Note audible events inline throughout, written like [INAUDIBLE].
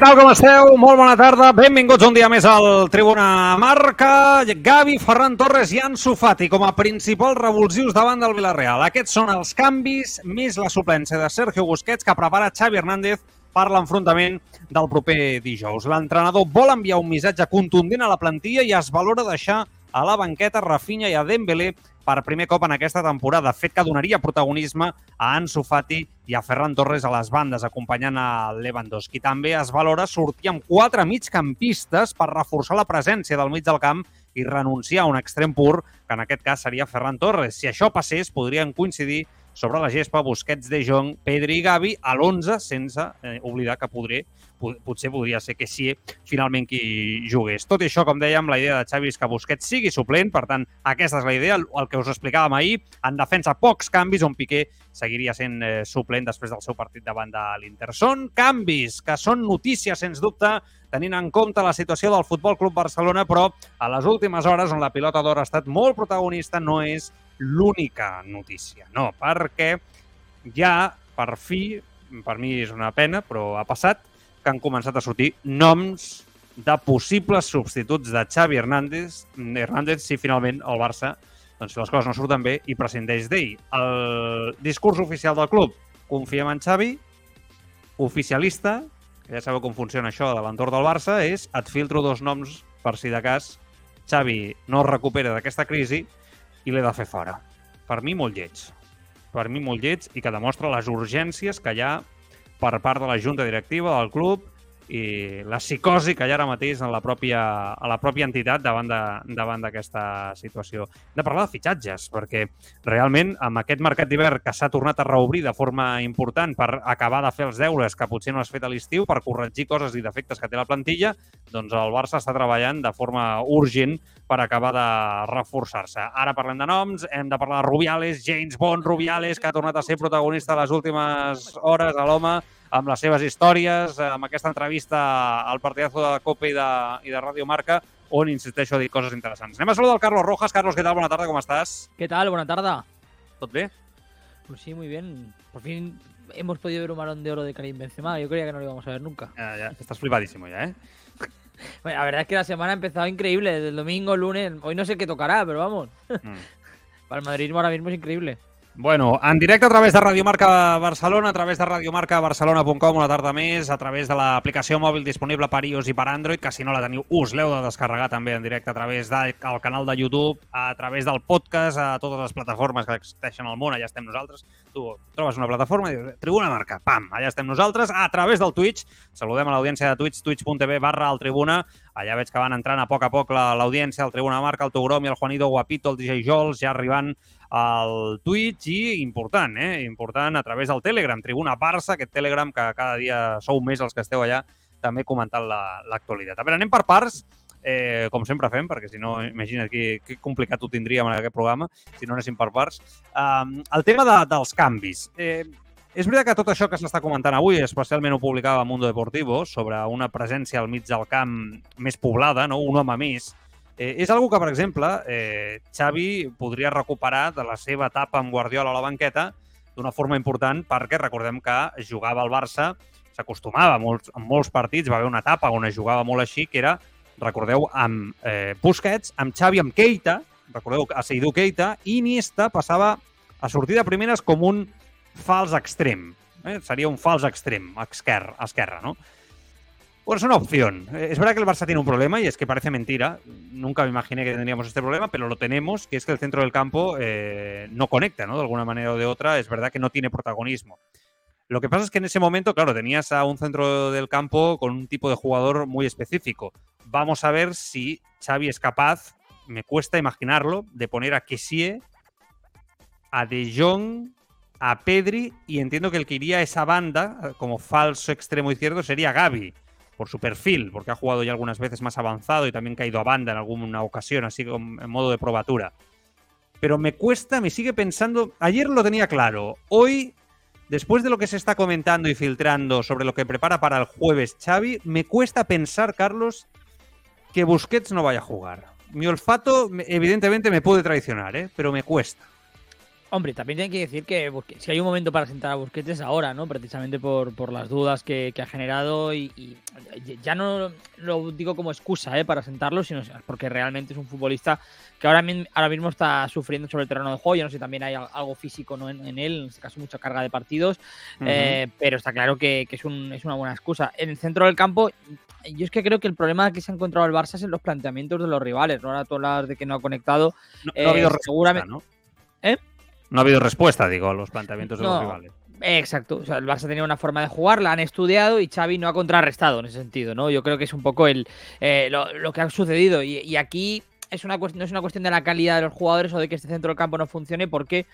Tal, com esteu? Molt bona tarda. Benvinguts un dia més al Tribuna Marca. Gavi, Ferran Torres i Ansu Fati com a principals revulsius davant del Villarreal. Aquests són els canvis, més la suplència de Sergio Busquets que prepara Xavi Hernández per l'enfrontament del proper dijous. L'entrenador vol enviar un missatge contundent a la plantilla i es valora deixar a la banqueta Rafinha i a Dembélé per primer cop en aquesta temporada, fet que donaria protagonisme a Ansu Fati i a Ferran Torres a les bandes, acompanyant a Lewandowski. També es valora sortir amb quatre migcampistes per reforçar la presència del mig del camp i renunciar a un extrem pur, que en aquest cas seria Ferran Torres. Si això passés, podrien coincidir sobre la gespa Busquets, De Jong, Pedri i Gavi a l'11, sense eh, oblidar que podré, potser podria ser que sí finalment qui jugués. Tot això, com dèiem, la idea de Xavi és que Busquets sigui suplent, per tant, aquesta és la idea, el que us explicàvem ahir. En defensa, pocs canvis, on Piqué seguiria sent eh, suplent després del seu partit davant de l'Inter. Són canvis que són notícies, sens dubte, tenint en compte la situació del Futbol Club Barcelona, però a les últimes hores, on la pilota d'or ha estat molt protagonista, no és l'única notícia. No, perquè ja, per fi, per mi és una pena, però ha passat, que han començat a sortir noms de possibles substituts de Xavi Hernández, Hernández si finalment el Barça, doncs les coses no surten bé, i prescindeix d'ell. El discurs oficial del club, confiem en Xavi, oficialista, que ja sabeu com funciona això de l'entorn del Barça, és et filtro dos noms per si de cas Xavi no es recupera d'aquesta crisi i l'he de fer fora. Per mi, molt lleig. Per mi, molt lleig i que demostra les urgències que hi ha per part de la junta directiva del club i la psicosi que hi ha ara mateix en la pròpia, a la pròpia entitat davant d'aquesta situació. Hem de parlar de fitxatges, perquè realment amb aquest mercat d'hivern que s'ha tornat a reobrir de forma important per acabar de fer els deures que potser no has fet a l'estiu, per corregir coses i defectes que té la plantilla, doncs el Barça està treballant de forma urgent per acabar de reforçar-se. Ara parlem de noms, hem de parlar de Rubiales, James Bond Rubiales, que ha tornat a ser protagonista les últimes hores a l'home, amb les seves històries, amb aquesta entrevista al partidazo de Copa i de, i de Radio Marca, on insisteixo a dir coses interessants. Anem a saludar al Carlos Rojas. Carlos, ¿qué tal? Buena tarde, ¿cómo estás? ¿Qué tal? Buena tarde. ¿Tot bé? Pues sí, muy bien. Por fin hemos podido ver un marón de oro de Karim Benzema. Yo creía que no lo íbamos a ver nunca. Ya, ya. Estás flipadísimo ya, ¿eh? [LAUGHS] Bueno, la verdad es que la semana ha empezado increíble. Desde el domingo, lunes. Hoy no sé qué tocará, pero vamos. Mm. [LAUGHS] Para el madridismo ahora mismo es increíble. Bueno, en directe a través de Radio Marca Barcelona, a través de radiomarcabarcelona.com una tarda més, a través de l'aplicació mòbil disponible per iOS i per Android, que si no la teniu us l'heu de descarregar també en directe a través del canal de YouTube, a través del podcast, a totes les plataformes que existeixen al món, allà estem nosaltres. Tu trobes una plataforma i dius, Tribuna Marca, pam, allà estem nosaltres, a través del Twitch, saludem a l'audiència de Twitch, twitch.tv barra el Tribuna, allà veig que van entrant a poc a poc l'audiència, el Tribuna Marca, el Togrom i el Juanito Guapito, el DJ Jols, ja arribant al Twitch i important, eh? important a través del Telegram, Tribuna Barça, aquest Telegram que cada dia sou més els que esteu allà també comentant l'actualitat. La, a veure, anem per parts, eh, com sempre fem, perquè si no, imagina't que, que complicat ho tindríem en aquest programa, si no anéssim per parts. Um, el tema de, dels canvis. Eh, és veritat que tot això que s'està comentant avui, especialment ho publicava Mundo Deportivo, sobre una presència al mig del camp més poblada, no? un home més, Eh, és algo que, per exemple, eh, Xavi podria recuperar de la seva etapa amb Guardiola a la banqueta d'una forma important perquè recordem que jugava al Barça, s'acostumava molts, en molts partits, va haver una etapa on es jugava molt així, que era, recordeu, amb eh, Busquets, amb Xavi, amb Keita, recordeu, a Seidou Keita, i Iniesta passava a sortir de primeres com un fals extrem. Eh? Seria un fals extrem, esquerra, esquerra no? Bueno, es una opción. Es verdad que el Barça tiene un problema y es que parece mentira. Nunca me imaginé que tendríamos este problema, pero lo tenemos, que es que el centro del campo eh, no conecta, ¿no? De alguna manera o de otra. Es verdad que no tiene protagonismo. Lo que pasa es que en ese momento, claro, tenías a un centro del campo con un tipo de jugador muy específico. Vamos a ver si Xavi es capaz, me cuesta imaginarlo, de poner a Kessie, a De Jong, a Pedri y entiendo que el que iría a esa banda como falso extremo izquierdo sería Gaby por su perfil, porque ha jugado ya algunas veces más avanzado y también caído a banda en alguna ocasión, así como en modo de probatura. Pero me cuesta, me sigue pensando, ayer lo tenía claro, hoy, después de lo que se está comentando y filtrando sobre lo que prepara para el jueves Xavi, me cuesta pensar, Carlos, que Busquets no vaya a jugar. Mi olfato, evidentemente, me puede traicionar, ¿eh? pero me cuesta. Hombre, también hay que decir que si hay un momento para sentar a Busquets es ahora, ¿no? Precisamente por, por las dudas que, ha generado y, ya no lo digo como excusa ¿eh? para sentarlo, sino porque realmente es un futbolista que ahora, ahora mismo está sufriendo sobre el terreno de juego. Yo no sé si también hay algo físico ¿no? en, él, en este caso mucha carga de partidos, eh, pero está claro que, es, un, es una buena excusa. En el centro del campo, yo es que creo que el problema que se ha encontrado el Barça es en los planteamientos de los rivales, ¿no? Ahora tú hablas de que no ha conectado. No, ha habido eh, seguramente, ¿no? ¿Eh? No ha habido respuesta, digo, a los planteamientos de los rivales. Exacto, o sea, el Barça tenía una forma de jugar, la han estudiado y Xavi no ha contrarrestado en ese sentido, ¿no? Yo creo que es un poco el, eh, lo, que ha sucedido y, aquí es una no es una cuestión de la calidad de los jugadores o de que este centro del campo no funcione porque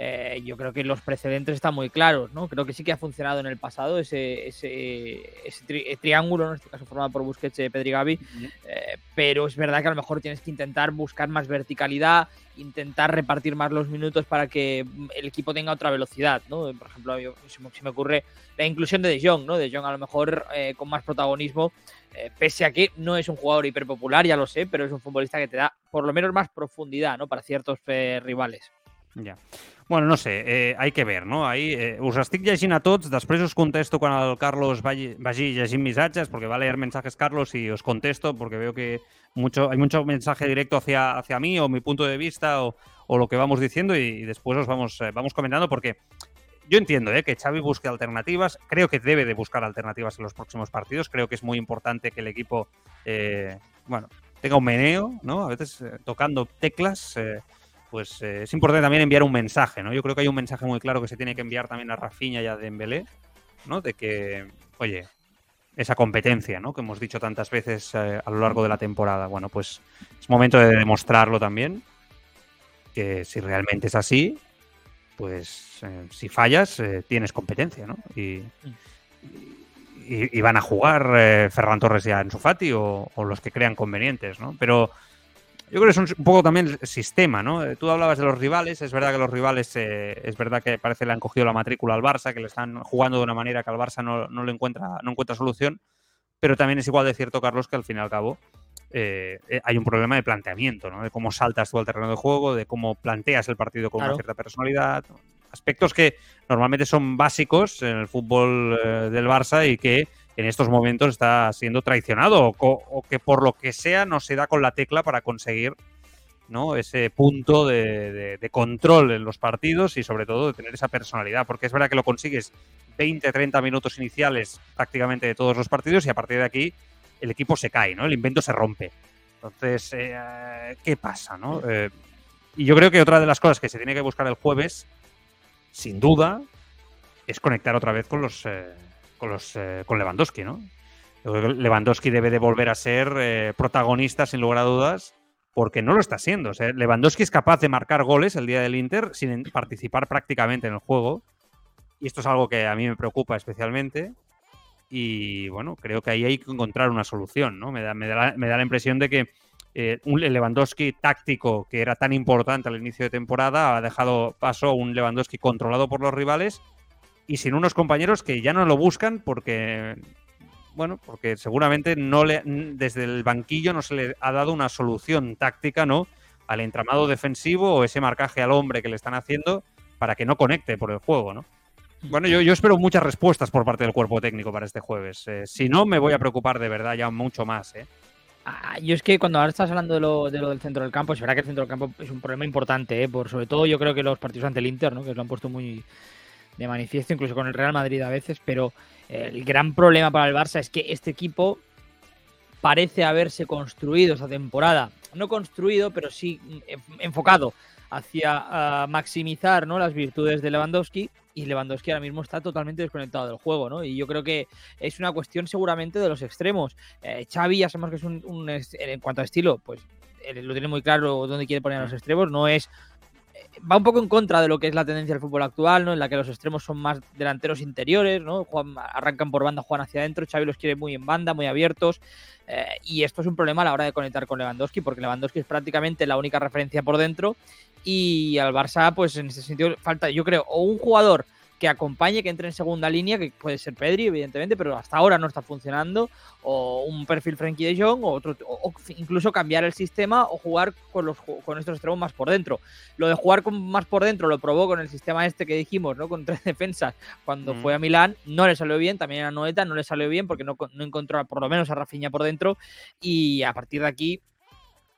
eh, yo creo que los precedentes están muy claros, ¿no? Creo que sí que ha funcionado en el pasado ese, ese, triángulo, en este caso formado por Busquets, Pedri Gavi, eh, pero es verdad que a lo mejor tienes que intentar buscar más verticalidad, intentar repartir más los minutos para que el equipo tenga otra velocidad, ¿no? Por ejemplo, si me ocurre la inclusión de De Jong, ¿no? De Jong a lo mejor eh, con más protagonismo, pese a que no es un jugador hiperpopular, ya lo sé, pero es un futbolista que te da por lo menos más profundidad, ¿no? Para ciertos rivales. Ya. Bueno, no sé, eh, hay que ver, no? Ahí, eh, us estic llegint a tots, després us contesto quan el Carlos vagi, vagi llegint missatges, porque va a leer mensajes Carlos y os contesto, porque veo que mucho, hay mucho mensaje directo hacia, hacia mí o mi punto de vista o, o lo que vamos diciendo y, y después os vamos, eh, vamos comentando, porque yo entiendo ¿eh? que Xavi busque alternativas, creo que debe de buscar alternativas en los próximos partidos, creo que es muy importante que el equipo, eh, bueno, tenga un meneo, ¿no? A veces eh, tocando teclas pues eh, es importante también enviar un mensaje, ¿no? Yo creo que hay un mensaje muy claro que se tiene que enviar también a Rafinha y a Dembélé, ¿no? De que, oye, esa competencia, ¿no? Que hemos dicho tantas veces eh, a lo largo de la temporada. Bueno, pues es momento de demostrarlo también, que si realmente es así, pues eh, si fallas, tienes competencia, ¿no? Y, y, van a jugar Ferran Torres y Ansu Fati o, o los que crean convenientes, ¿no? Pero yo creo que es un, poco también el sistema, ¿no? Eh, tú hablabas de los rivales, es verdad que los rivales, eh, es verdad que parece le han cogido la matrícula al Barça, que le están jugando de una manera que al Barça no, no le encuentra, no encuentra solución, pero también es igual de cierto, Carlos, que al fin y al cabo eh, hay un problema de planteamiento, ¿no? De cómo saltas tú al terreno de juego, de cómo planteas el partido con una cierta personalidad, aspectos que normalmente son básicos en el fútbol del Barça y que en estos momentos está siendo traicionado o, que por lo que sea no se da con la tecla para conseguir ese punto de, control en los partidos y sobre todo de tener esa personalidad, porque es verdad que lo consigues 20, 30 minutos iniciales prácticamente de todos los partidos y a partir de aquí el equipo se cae, ¿no? el invento se rompe. Entonces, eh, ¿qué pasa? ¿no? Eh, y yo creo que otra de las cosas que se tiene que buscar el jueves, sin duda, es conectar otra vez con los... Eh, con, los, eh, con Lewandowski, ¿no? Lewandowski debe de volver a ser eh, protagonista, sin lugar a dudas, porque no lo está siendo. Lewandowski es capaz de marcar goles el día del Inter sin participar prácticamente en el juego. Y esto es algo que a mí me preocupa especialmente. Y bueno, creo que ahí hay que encontrar una solución, ¿no? Me da, me da, la, impresión de que eh, un Lewandowski táctico que era tan importante al inicio de temporada ha dejado paso a un Lewandowski controlado por los rivales y sin unos compañeros que ya no lo buscan porque bueno, porque seguramente no desde el banquillo no se le ha dado una solución táctica, ¿no? Al entramado defensivo o ese marcaje al hombre que le están haciendo para que no conecte por el juego, ¿no? Bueno, yo, yo espero muchas respuestas por parte del cuerpo técnico para este jueves. Eh, si no, me voy a preocupar de verdad ya mucho más, ¿eh? Ah, yo es que cuando ahora estás hablando de lo, de lo, del centro del campo, es verdad que el centro del campo es un problema importante, ¿eh? por sobre todo yo creo que los partidos ante el Inter, ¿no? que lo han puesto muy de manifiesto, incluso con el Real Madrid a veces, pero el gran problema para el Barça es que este equipo parece haberse construido esta temporada, no construido, pero sí enfocado hacia uh, maximizar ¿no? las virtudes de Lewandowski y Lewandowski ahora mismo está totalmente desconectado del juego, ¿no? Y yo creo que es una cuestión seguramente de los extremos. Eh, Xavi ya sabemos que es un, un, en cuanto a estilo, pues lo tiene muy claro dónde quiere poner a los extremos, no es va un poco en contra de lo que es la tendencia del fútbol actual, ¿no? En la que los extremos son más delanteros interiores, ¿no? arrancan por banda, juegan hacia adentro. Xavi los quiere muy en banda, muy abiertos. Eh, y esto es un problema a la hora de conectar con Lewandowski, porque Lewandowski es prácticamente la única referencia por dentro. Y al Barça, pues en ese sentido, falta, yo creo, o un jugador que acompañe, que entre en segunda línea, que puede ser Pedri, evidentemente, pero hasta ahora no está funcionando, o un perfil Frankie de Jong, o, otro, o incluso cambiar el sistema o jugar con, los, con estos extremos más por dentro. Lo de jugar con, más por dentro lo probó con el sistema este que dijimos, ¿no? Con tres [LAUGHS] defensas cuando mm. fue a Milán, no le salió bien, también a Noeta no le salió bien porque no, no encontró por lo menos a Rafinha por dentro, y a partir de aquí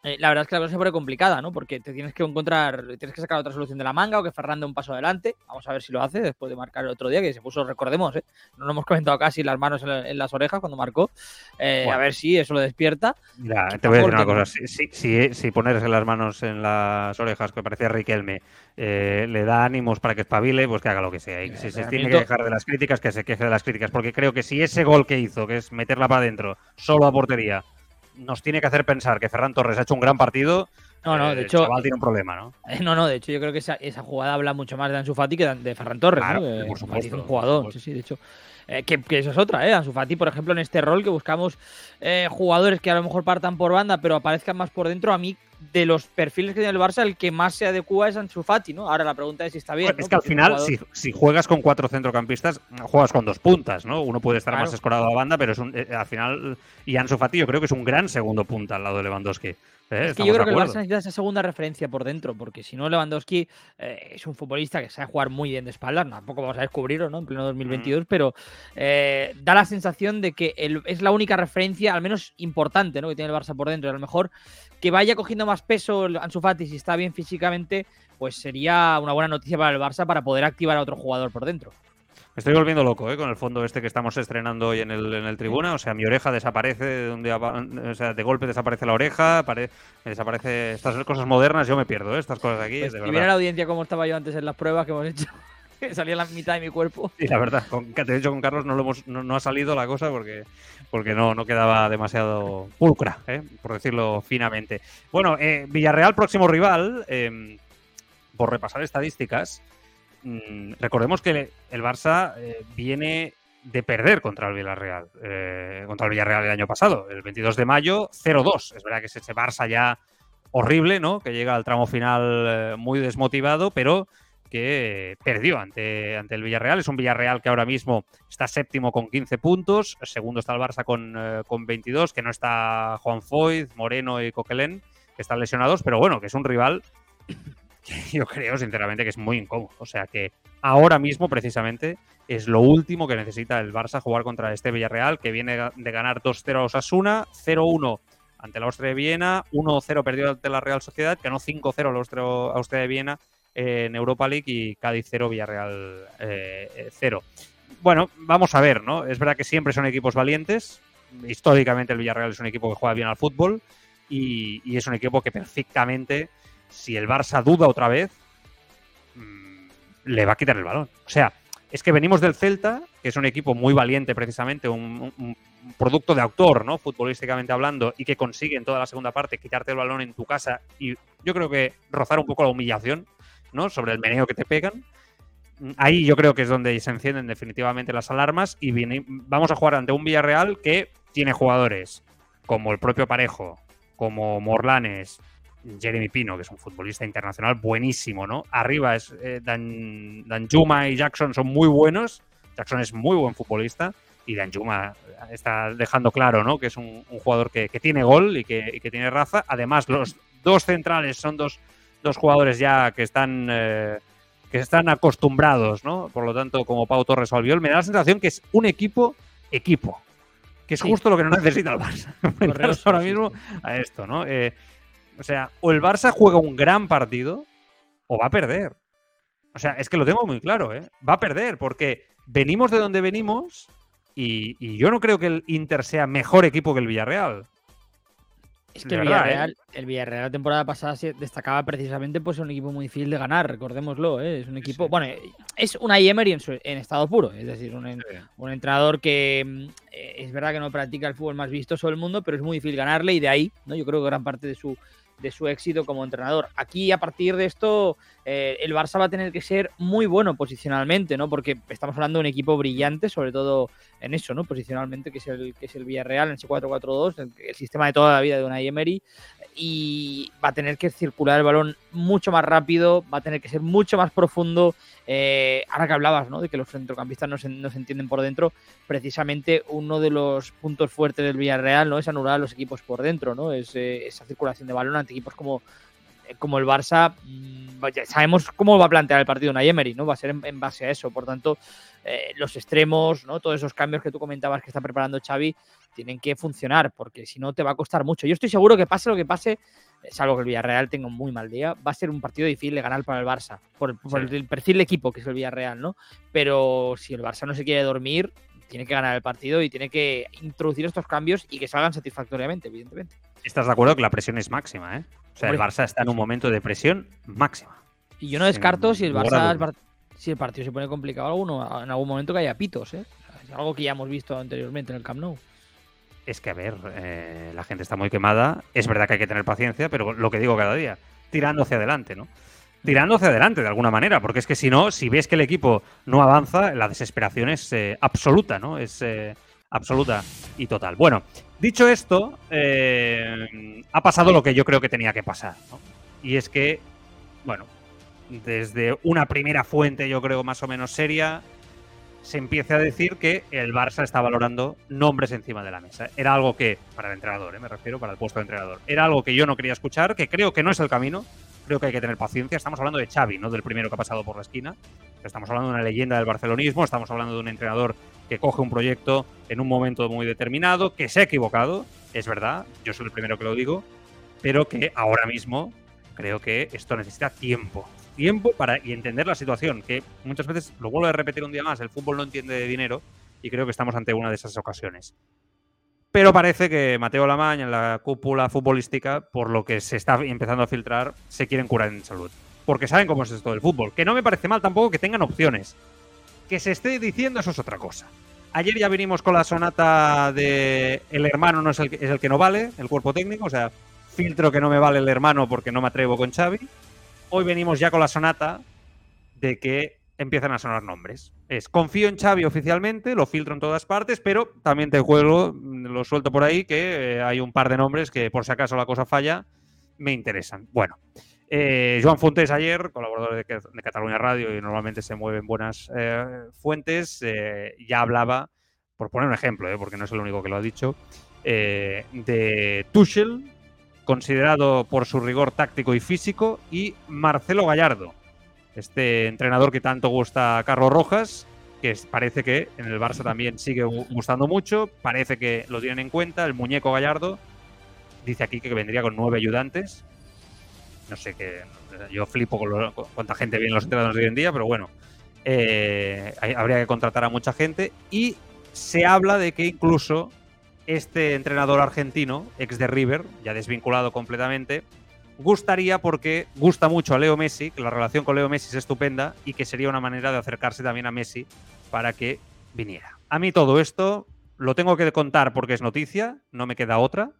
eh, la verdad es que la cosa se pone complicada, ¿no? Porque te tienes que encontrar, tienes que sacar otra solución de la manga o que Ferrando un paso adelante. Vamos a ver si lo hace después de marcar el otro día, que se puso, recordemos, ¿eh? no lo hemos comentado casi las manos en, las orejas cuando marcó. Eh, a ver si eso lo despierta. Mira, te voy a decir una cosa. Si, si, si, ponerse las manos en las orejas, que parecía Riquelme, eh, le da ánimos para que espabile, pues que haga lo que sea. Y si se tiene que quejar de las críticas, que se queje de las críticas. Porque creo que si ese gol que hizo, que es meterla para adentro, solo a portería, nos tiene que hacer pensar que Ferran Torres ha hecho un gran partido. No, no, de hecho. El tiene un problema, ¿no? No, no, de hecho, yo creo que esa, jugada habla mucho más de Ansu Fati que de Ferran Torres. Claro, ¿no? por supuesto. Es un jugador, sí, sí, de hecho. Eh, que, que, eso es otra, ¿eh? Ansu Fati, por ejemplo, en este rol que buscamos eh, jugadores que a lo mejor partan por banda, pero aparezcan más por dentro, a mí de los perfiles que tiene el Barça, el que más se adecua es Ansu Fati, ¿no? Ahora la pregunta es si está bien. Es que al final, si, juegas con cuatro centrocampistas, juegas con dos puntas, ¿no? Uno puede estar más escorado a banda, pero es un, eh, al final. Y Ansu Fati yo creo que es un gran segundo punta al lado de Lewandowski. ¿Eh? Es que yo creo que el Barça necesita esa segunda referencia por dentro, porque si no, Lewandowski eh, es un futbolista que sabe jugar muy bien de espaldas, tampoco vamos a descubrirlo ¿no? en pleno 2022, pero eh, da la sensación de que es la única referencia, al menos importante, ¿no? que tiene el Barça por dentro. Y a lo mejor que vaya cogiendo más peso Ansu Fati si está bien físicamente, pues sería una buena noticia para el Barça para poder activar a otro jugador por dentro. Me estoy volviendo loco ¿eh? con el fondo este que estamos estrenando hoy en el, en el tribuna. O sea, mi oreja desaparece de un día, o sea, de golpe desaparece la oreja, me desaparece estas cosas modernas. Yo me pierdo ¿eh? estas cosas aquí. Pues de y mira la audiencia cómo estaba yo antes en las pruebas que hemos hecho. [LAUGHS] Salía la mitad de mi cuerpo. Y la verdad, con, de hecho con Carlos no, lo hemos, no, ha salido la cosa porque, porque no, no quedaba demasiado pulcra, ¿eh? por decirlo finamente. Bueno, eh, Villarreal, próximo rival, em, por repasar estadísticas, Mm, recordemos que el Barça eh, viene de perder contra el Villarreal, eh, contra el Villarreal el año pasado, el 22 de mayo, 0-2. Es verdad que es ese Barça ya horrible, ¿no? Que llega al tramo final eh, muy desmotivado, pero que perdió ante, ante el Villarreal. Es un Villarreal que ahora mismo está séptimo con 15 puntos, segundo está el Barça con, con 22, que no está Juan Foyt, Moreno y Coquelén, que están lesionados, pero bueno, que es un rival [LAUGHS] yo creo sinceramente que es muy incómodo. O sea que ahora mismo precisamente es lo último que necesita el Barça jugar contra este Villarreal que viene de ganar 2-0 a Osasuna, 0-1 ante la Austria de Viena, 1-0 perdió ante la Real Sociedad, ganó 5-0 la Austria de Viena en Europa League y Cádiz 0, Villarreal 0. Eh, bueno, vamos a ver, ¿no? Es verdad que siempre son equipos valientes. Históricamente el Villarreal es un equipo que juega bien al fútbol y, y es un equipo que perfectamente si el Barça duda otra vez, mm, le va a quitar el balón. O sea, es que venimos del Celta, que es un equipo muy valiente precisamente, un, producto de autor, ¿no? Futbolísticamente hablando, y que consigue en toda la segunda parte quitarte el balón en tu casa y yo creo que rozar un poco la humillación, ¿no? Sobre el meneo que te pegan. Ahí yo creo que es donde se encienden definitivamente las alarmas y vamos a jugar ante un Villarreal que tiene jugadores como el propio Parejo, como Morlanes, Jeremy Pino, que es un futbolista internacional buenísimo, ¿no? Arriba es eh, Dan, Juma y Jackson son muy buenos. Jackson es muy buen futbolista. y Danjuma está dejando claro ¿no? que es un, jugador que, tiene gol y que, tiene raza. Además, los dos centrales son dos, dos jugadores ya que están, eh, que están acostumbrados, ¿no? Por lo tanto, como Pau Torres o Albiol, me da la sensación que es un equipo, equipo. Que es justo lo que no necesita el Barça. [LAUGHS] ahora mismo a esto, ¿no? Eh, o sea, o el Barça juega un gran partido o va a perder. O sea, es que lo tengo muy claro, ¿eh? Va a perder porque venimos de donde venimos y, yo no creo que el Inter sea mejor equipo que el Villarreal. Es que el, Villarreal, ¿eh? el Villarreal la temporada pasada se destacaba precisamente pues un equipo muy difícil de ganar, recordémoslo, ¿eh? es un equipo, bueno, es una Emery en, en, estado puro, es decir, un, un, entrenador que mm, eh, es verdad que no practica el fútbol más vistoso del mundo, pero es muy difícil ganarle y de ahí, ¿no? Yo creo que gran parte de su de su éxito como entrenador. Aquí, a partir de esto, eh, el Barça va a tener que ser muy bueno posicionalmente, ¿no? Porque estamos hablando de un equipo brillante, sobre todo en eso, ¿no? Posicionalmente, que es el, que es el Villarreal, en ese 4-4-2, el, sistema de toda la vida de una Emery, y va a tener que circular el balón mucho más rápido, va a tener que ser mucho más profundo. Eh, ahora que hablabas, ¿no? De que los centrocampistas no se, no se, entienden por dentro, precisamente uno de los puntos fuertes del Villarreal, ¿no? Es anular a los equipos por dentro, ¿no? Es eh, esa circulación de balón ante equipos como como el Barça, mm, sabemos cómo va a plantear el partido una Emery, ¿no? Va a ser en, base a eso. Por tanto, eh, los extremos, ¿no? Todos esos cambios que tú comentabas que está preparando Xavi tienen que funcionar, porque si no te va a costar mucho. Yo estoy seguro que pase lo que pase, eh, salvo que el Villarreal tenga un muy mal día, va a ser un partido difícil de ganar para el Barça, por, el perfil de equipo que es el Villarreal, ¿no? Pero si el Barça no se quiere dormir, tiene que ganar el partido y tiene que introducir estos cambios y que salgan satisfactoriamente, evidentemente. ¿Estás de acuerdo que la presión es máxima, eh? O sea, el Barça está en un momento de presión máxima. Y yo no descarto si el Barça, si el partido se pone complicado alguno, en algún momento que haya pitos, ¿eh? Es algo que ya hemos visto anteriormente en el Camp Nou. Es que, a ver, eh, la gente está muy quemada. Es verdad que hay que tener paciencia, pero lo que digo cada día, tirando hacia adelante, ¿no? Tirando hacia adelante de alguna manera, porque es que si no, si ves que el equipo no avanza, la desesperación es eh, absoluta, ¿no? Es eh, absoluta y total. Bueno, dicho esto, ha pasado lo que yo creo que tenía que pasar, ¿no? Y es que, bueno, desde una primera fuente, yo creo más o menos seria, se empieza a decir que el Barça está valorando nombres encima de la mesa. Era algo que, para el entrenador, ¿eh? me refiero, para el puesto de entrenador, era algo que yo no quería escuchar, que creo que no es el camino, creo que hay que tener paciencia. Estamos hablando de Xavi, no del primero que ha pasado por la esquina. Estamos hablando de una leyenda del barcelonismo, estamos hablando de un entrenador que coge un proyecto en un momento muy determinado, que se ha equivocado, es verdad, yo soy el primero que lo digo, pero que ahora mismo creo que esto necesita tiempo tiempo para y entender la situación, que muchas veces, lo vuelvo a repetir un día más, el fútbol no entiende de dinero y creo que estamos ante una de esas ocasiones. Pero parece que Mateo Lamañ en la cúpula futbolística, por lo que se está empezando a filtrar, se quieren curar en salud. Porque saben cómo es esto del fútbol. Que no me parece mal tampoco que tengan opciones. Que se esté diciendo eso es otra cosa. Ayer ya vinimos con la sonata de el hermano no es el, es el que no vale, el cuerpo técnico, o sea, filtro que no me vale el hermano porque no me atrevo con Xavi hoy venimos ya con la sonata de que empiezan a sonar nombres. Es confío en Xavi oficialmente, lo filtro en todas partes, pero también te juego, lo suelto por ahí, que eh, hay un par de nombres que por si acaso la cosa falla, me interesan. Bueno, eh, Joan Fontes ayer, colaborador de, Cataluña Radio y normalmente se mueven buenas eh, fuentes, ya hablaba, por poner un ejemplo, porque no es el único que lo ha dicho, de Tuchel, considerado por su rigor táctico y físico, y Marcelo Gallardo, este entrenador que tanto gusta a Carlos Rojas, que parece que en el Barça también sigue gustando mucho, parece que lo tienen en cuenta, el muñeco Gallardo, dice aquí que vendría con nueve ayudantes, no sé qué, yo flipo con, cuánta gente viene los entrenadores de hoy en día, pero bueno, eh, habría que contratar a mucha gente y se habla de que incluso este entrenador argentino, ex de River, ya desvinculado completamente, gustaría porque gusta mucho a Leo Messi, que la relación con Leo Messi es estupenda y que sería una manera de acercarse también a Messi para que viniera. A mí todo esto lo tengo que contar porque es noticia, no me queda otra,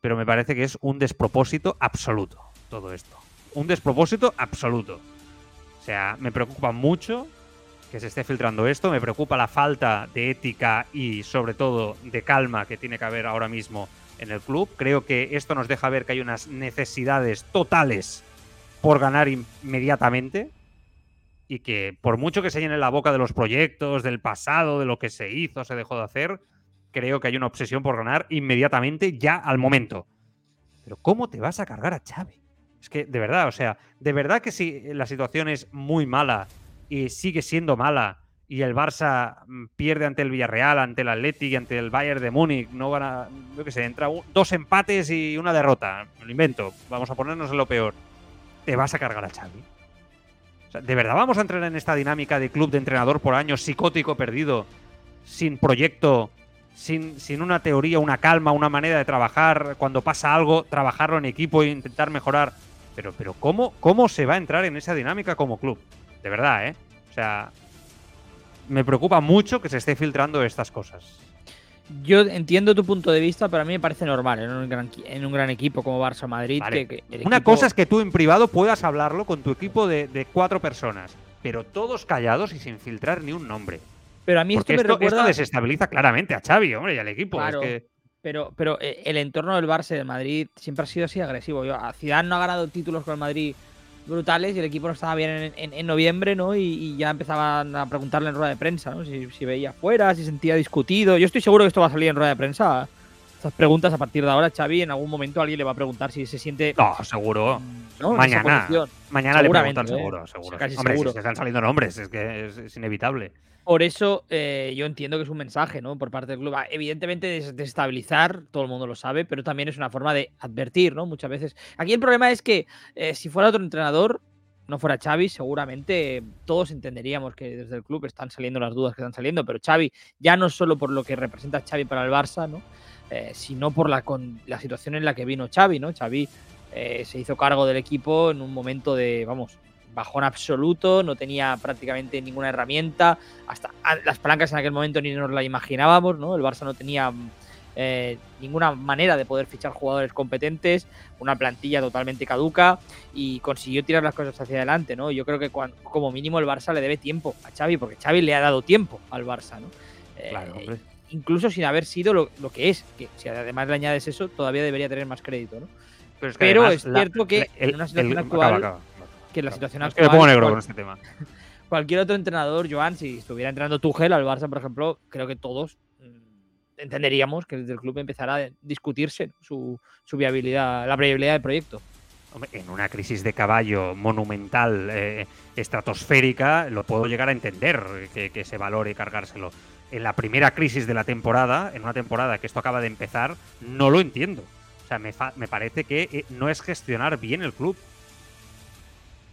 pero me parece que es un despropósito absoluto todo esto. Un despropósito absoluto. O sea, me preocupa mucho que se esté filtrando esto. Me preocupa la falta de ética y sobre todo de calma que tiene que haber ahora mismo en el club. Creo que esto nos deja ver que hay unas necesidades totales por ganar inmediatamente y que por mucho que se llene la boca de los proyectos, del pasado, de lo que se hizo, se dejó de hacer, creo que hay una obsesión por ganar inmediatamente, ya al momento. Pero ¿cómo te vas a cargar a Xavi? Es que, de verdad, o sea, de verdad que si la situación es muy mala y sigue siendo mala y el Barça mm, pierde ante el Villarreal, ante el Athletic, ante el Bayern de Múnich, no van a, yo qué sé, entra dos empates y una derrota, lo invento, vamos a ponernos en lo peor, te vas a cargar a Xavi. O sea, ¿De verdad vamos a entrar en esta dinámica de club de entrenador por año psicótico perdido, sin proyecto, sin, sin, una teoría, una calma, una manera de trabajar, cuando pasa algo, trabajarlo en equipo e intentar mejorar? Pero, pero ¿cómo, ¿cómo se va a entrar en esa dinámica como club? De verdad, ¿eh? O sea, me preocupa mucho que se esté filtrando estas cosas. Yo entiendo tu punto de vista, pero a mí me parece normal en un gran, en un gran equipo como Barça Madrid. Vale. Que, que Una equipo... cosa es que tú en privado puedas hablarlo con tu equipo de, de, cuatro personas, pero todos callados y sin filtrar ni un nombre. Pero a mí Porque esto me esto, recuerda... esto desestabiliza claramente a Xavi, hombre, y al equipo. Claro. Es que... Pero, pero eh, el entorno del Barça y del Madrid siempre ha sido así agresivo. Yo, Zidane no ha ganado títulos con el Madrid brutales y el equipo no estaba bien en, en, en noviembre, ¿no? Y, y, ya empezaban a preguntarle en rueda de prensa, ¿no? Si, si, veía fuera, si sentía discutido. Yo estoy seguro que esto va a salir en rueda de prensa. Estas preguntas a partir de ahora, Xavi, en algún momento alguien le va a preguntar si se siente. No, seguro. ¿no? Mañana. Mañana le preguntan, ¿eh? seguro, seguro. Casi Hombre, seguro. si están saliendo nombres, es que es, es inevitable. Por eso eh, yo entiendo que es un mensaje, ¿no? Por parte del club. Ah, Evidentemente desestabilizar, todo el mundo lo sabe, pero también es una forma de advertir, ¿no? Muchas veces. Aquí el problema es que eh, si fuera otro entrenador, no fuera Xavi, seguramente todos entenderíamos que desde el club están saliendo las dudas que están saliendo, pero Xavi, ya no solo por lo que representa Xavi para el Barça, ¿no? Eh, sino por la, con, la situación en la que vino Xavi, ¿no? Xavi eh, se hizo cargo del equipo en un momento de, vamos, bajón absoluto, no tenía prácticamente ninguna herramienta, hasta las palancas en aquel momento ni nos la imaginábamos, ¿no? El Barça no tenía eh, ninguna manera de poder fichar jugadores competentes, una plantilla totalmente caduca y consiguió tirar las cosas hacia adelante, ¿no? Yo creo que cuando, como mínimo el Barça le debe tiempo a Xavi, porque Xavi le ha dado tiempo al Barça, ¿no? Eh, claro, hombre. Incluso sin haber sido lo, lo, que es, que si además le añades eso, todavía debería tener más crédito, ¿no? Pero es, que Pero además, es cierto la, que el, en una situación el, actual... acaba, acaba que la situación es actual. Que me pongo negro con este tema. [LAUGHS] Cualquier otro entrenador, Joan, si estuviera entrenando Tuchel al Barça, por ejemplo, creo que todos mm, entenderíamos que desde el club empezará a discutirse su, su viabilidad, la viabilidad del proyecto. En una crisis de caballo monumental, eh, estratosférica, lo puedo llegar a entender que, que, se valore cargárselo. En la primera crisis de la temporada, en una temporada que esto acaba de empezar, no lo entiendo. O sea, me, me parece que eh, no es gestionar bien el club.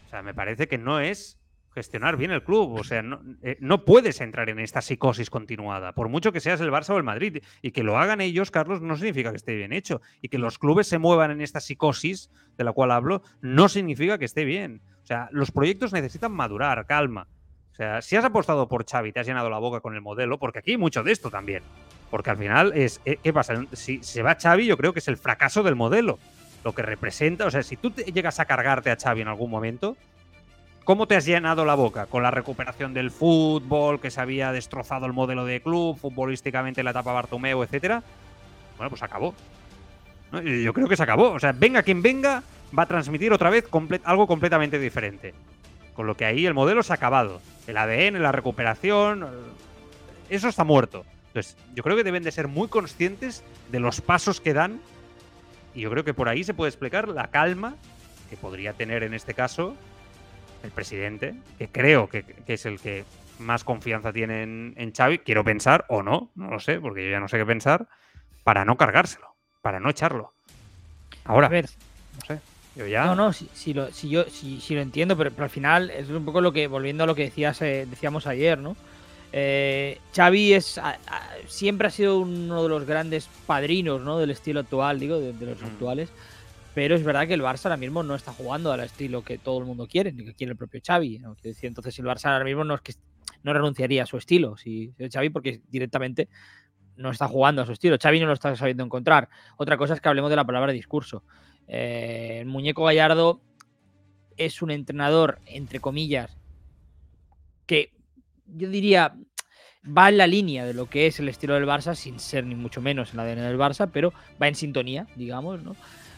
O sea, me parece que no es gestionar bien el club. O sea, no, eh, no, puedes entrar en esta psicosis continuada. Por mucho que seas el Barça o el Madrid. Y que lo hagan ellos, Carlos, no significa que esté bien hecho. Y que los clubes se muevan en esta psicosis de la cual hablo, no significa que esté bien. O sea, los proyectos necesitan madurar, calma. O sea, si has apostado por Xavi, te has llenado la boca con el modelo, porque aquí hay mucho de esto también. Porque al final es, eh, ¿qué pasa? Si se va Xavi, yo creo que es el fracaso del modelo. Lo que representa, o sea, si tú llegas a cargarte a Xavi en algún momento, ¿Cómo te has llenado la boca? Con la recuperación del fútbol, que se había destrozado el modelo de club, futbolísticamente la etapa Bartomeu, etcétera. Bueno, pues acabó. Yo creo que se acabó. O sea, venga quien venga, va a transmitir otra vez algo completamente diferente. Con lo que ahí el modelo se ha acabado. El ADN, la recuperación, eso está muerto. Entonces, yo creo que deben de ser muy conscientes de los pasos que dan. Y yo creo que por ahí se puede explicar la calma que podría tener en este caso el presidente, que creo que, que, es el que más confianza tiene en, en, Xavi, quiero pensar, o no, no lo sé, porque yo ya no sé qué pensar, para no cargárselo, para no echarlo. Ahora, a ver, no sé, yo ya... No, no, si, si lo, si yo si, si, lo entiendo, pero, pero, al final es un poco lo que, volviendo a lo que decías, eh, decíamos ayer, ¿no? Eh, Xavi es, a, a, siempre ha sido uno de los grandes padrinos ¿no? del estilo actual, digo, de, de los mm. actuales. Pero es verdad que el Barça ahora mismo no está jugando al estilo que todo el mundo quiere, ni que quiere el propio Xavi. ¿no? Quiero decir, entonces el Barça ahora mismo no es que no renunciaría a su estilo, si, si Xavi, porque directamente no está jugando a su estilo. Xavi no lo está sabiendo encontrar. Otra cosa es que hablemos de la palabra discurso. Eh, el muñeco Gallardo es un entrenador, entre comillas, que yo diría va en la línea de lo que es el estilo del Barça, sin ser ni mucho menos en la ADN del Barça, pero va en sintonía, digamos, ¿no?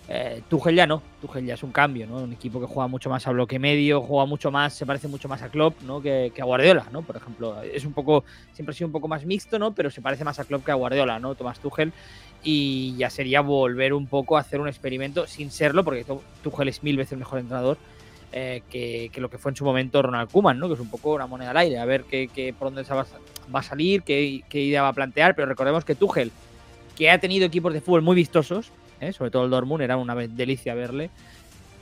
Eh, Tuchel ya no, Tuchel ya es un cambio, ¿no? Un equipo que juega mucho más a bloque medio, juega mucho más, se parece mucho más a Klopp, ¿no? Que, a Guardiola, ¿no? Por ejemplo, es un poco, siempre ha sido un poco más mixto, ¿no? Pero se parece más a Klopp que a Guardiola, ¿no? Tomás Tuchel. Y ya sería volver un poco a hacer un experimento, sin serlo, porque Tuchel es mil veces mejor entrenador eh, que, que, lo que fue en su momento Ronald Koeman, ¿no? Que es un poco una moneda al aire, a ver qué, qué por dónde se va, va a salir, qué, qué idea va a plantear, pero recordemos que Tuchel, que ha tenido equipos de fútbol muy vistosos, ¿eh? sobre todo el Dortmund, era una delicia verle.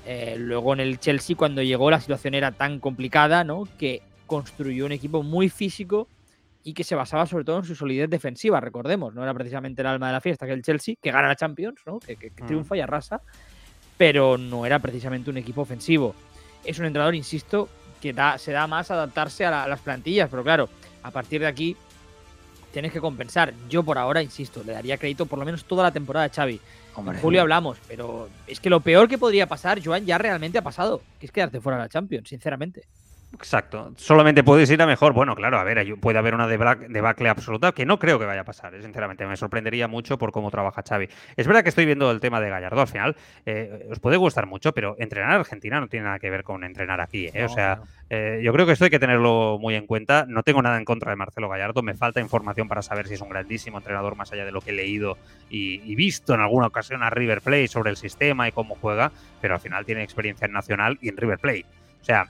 Eh, luego en el Chelsea, cuando llegó, la situación era tan complicada, ¿no? Que construyó un equipo muy físico y que se basaba sobre todo en su solidez defensiva, recordemos, no era precisamente el alma de la fiesta que el Chelsea, que gana la Champions, ¿no? que, que, que triunfa y arrasa, pero no era precisamente un equipo ofensivo. Es un entrenador, insisto, que da, se da más a adaptarse a, la, a las plantillas, pero claro, a partir de aquí tienes que compensar. Yo por ahora, insisto, le daría crédito por lo menos toda la temporada a Xavi. Hombre, en julio hablamos, pero es que lo peor que podría pasar, Joan, ya realmente ha pasado, que es quedarte fuera de la Champions, sinceramente. Exacto. Solamente puedes ir a mejor. Bueno, claro, a ver, puede haber una debacle absoluta que no creo que vaya a pasar, ¿eh? sinceramente. Me sorprendería mucho por cómo trabaja Xavi. Es verdad que estoy viendo el tema de Gallardo. Al final, eh, os puede gustar mucho, pero entrenar a Argentina no tiene nada que ver con entrenar aquí. ¿eh? No, o sea, no. eh, yo creo que esto hay que tenerlo muy en cuenta. No tengo nada en contra de Marcelo Gallardo. Me falta información para saber si es un grandísimo entrenador más allá de lo que he leído y, y visto en alguna ocasión a River Plate sobre el sistema y cómo juega, pero al final tiene experiencia en Nacional y en River Plate. O sea,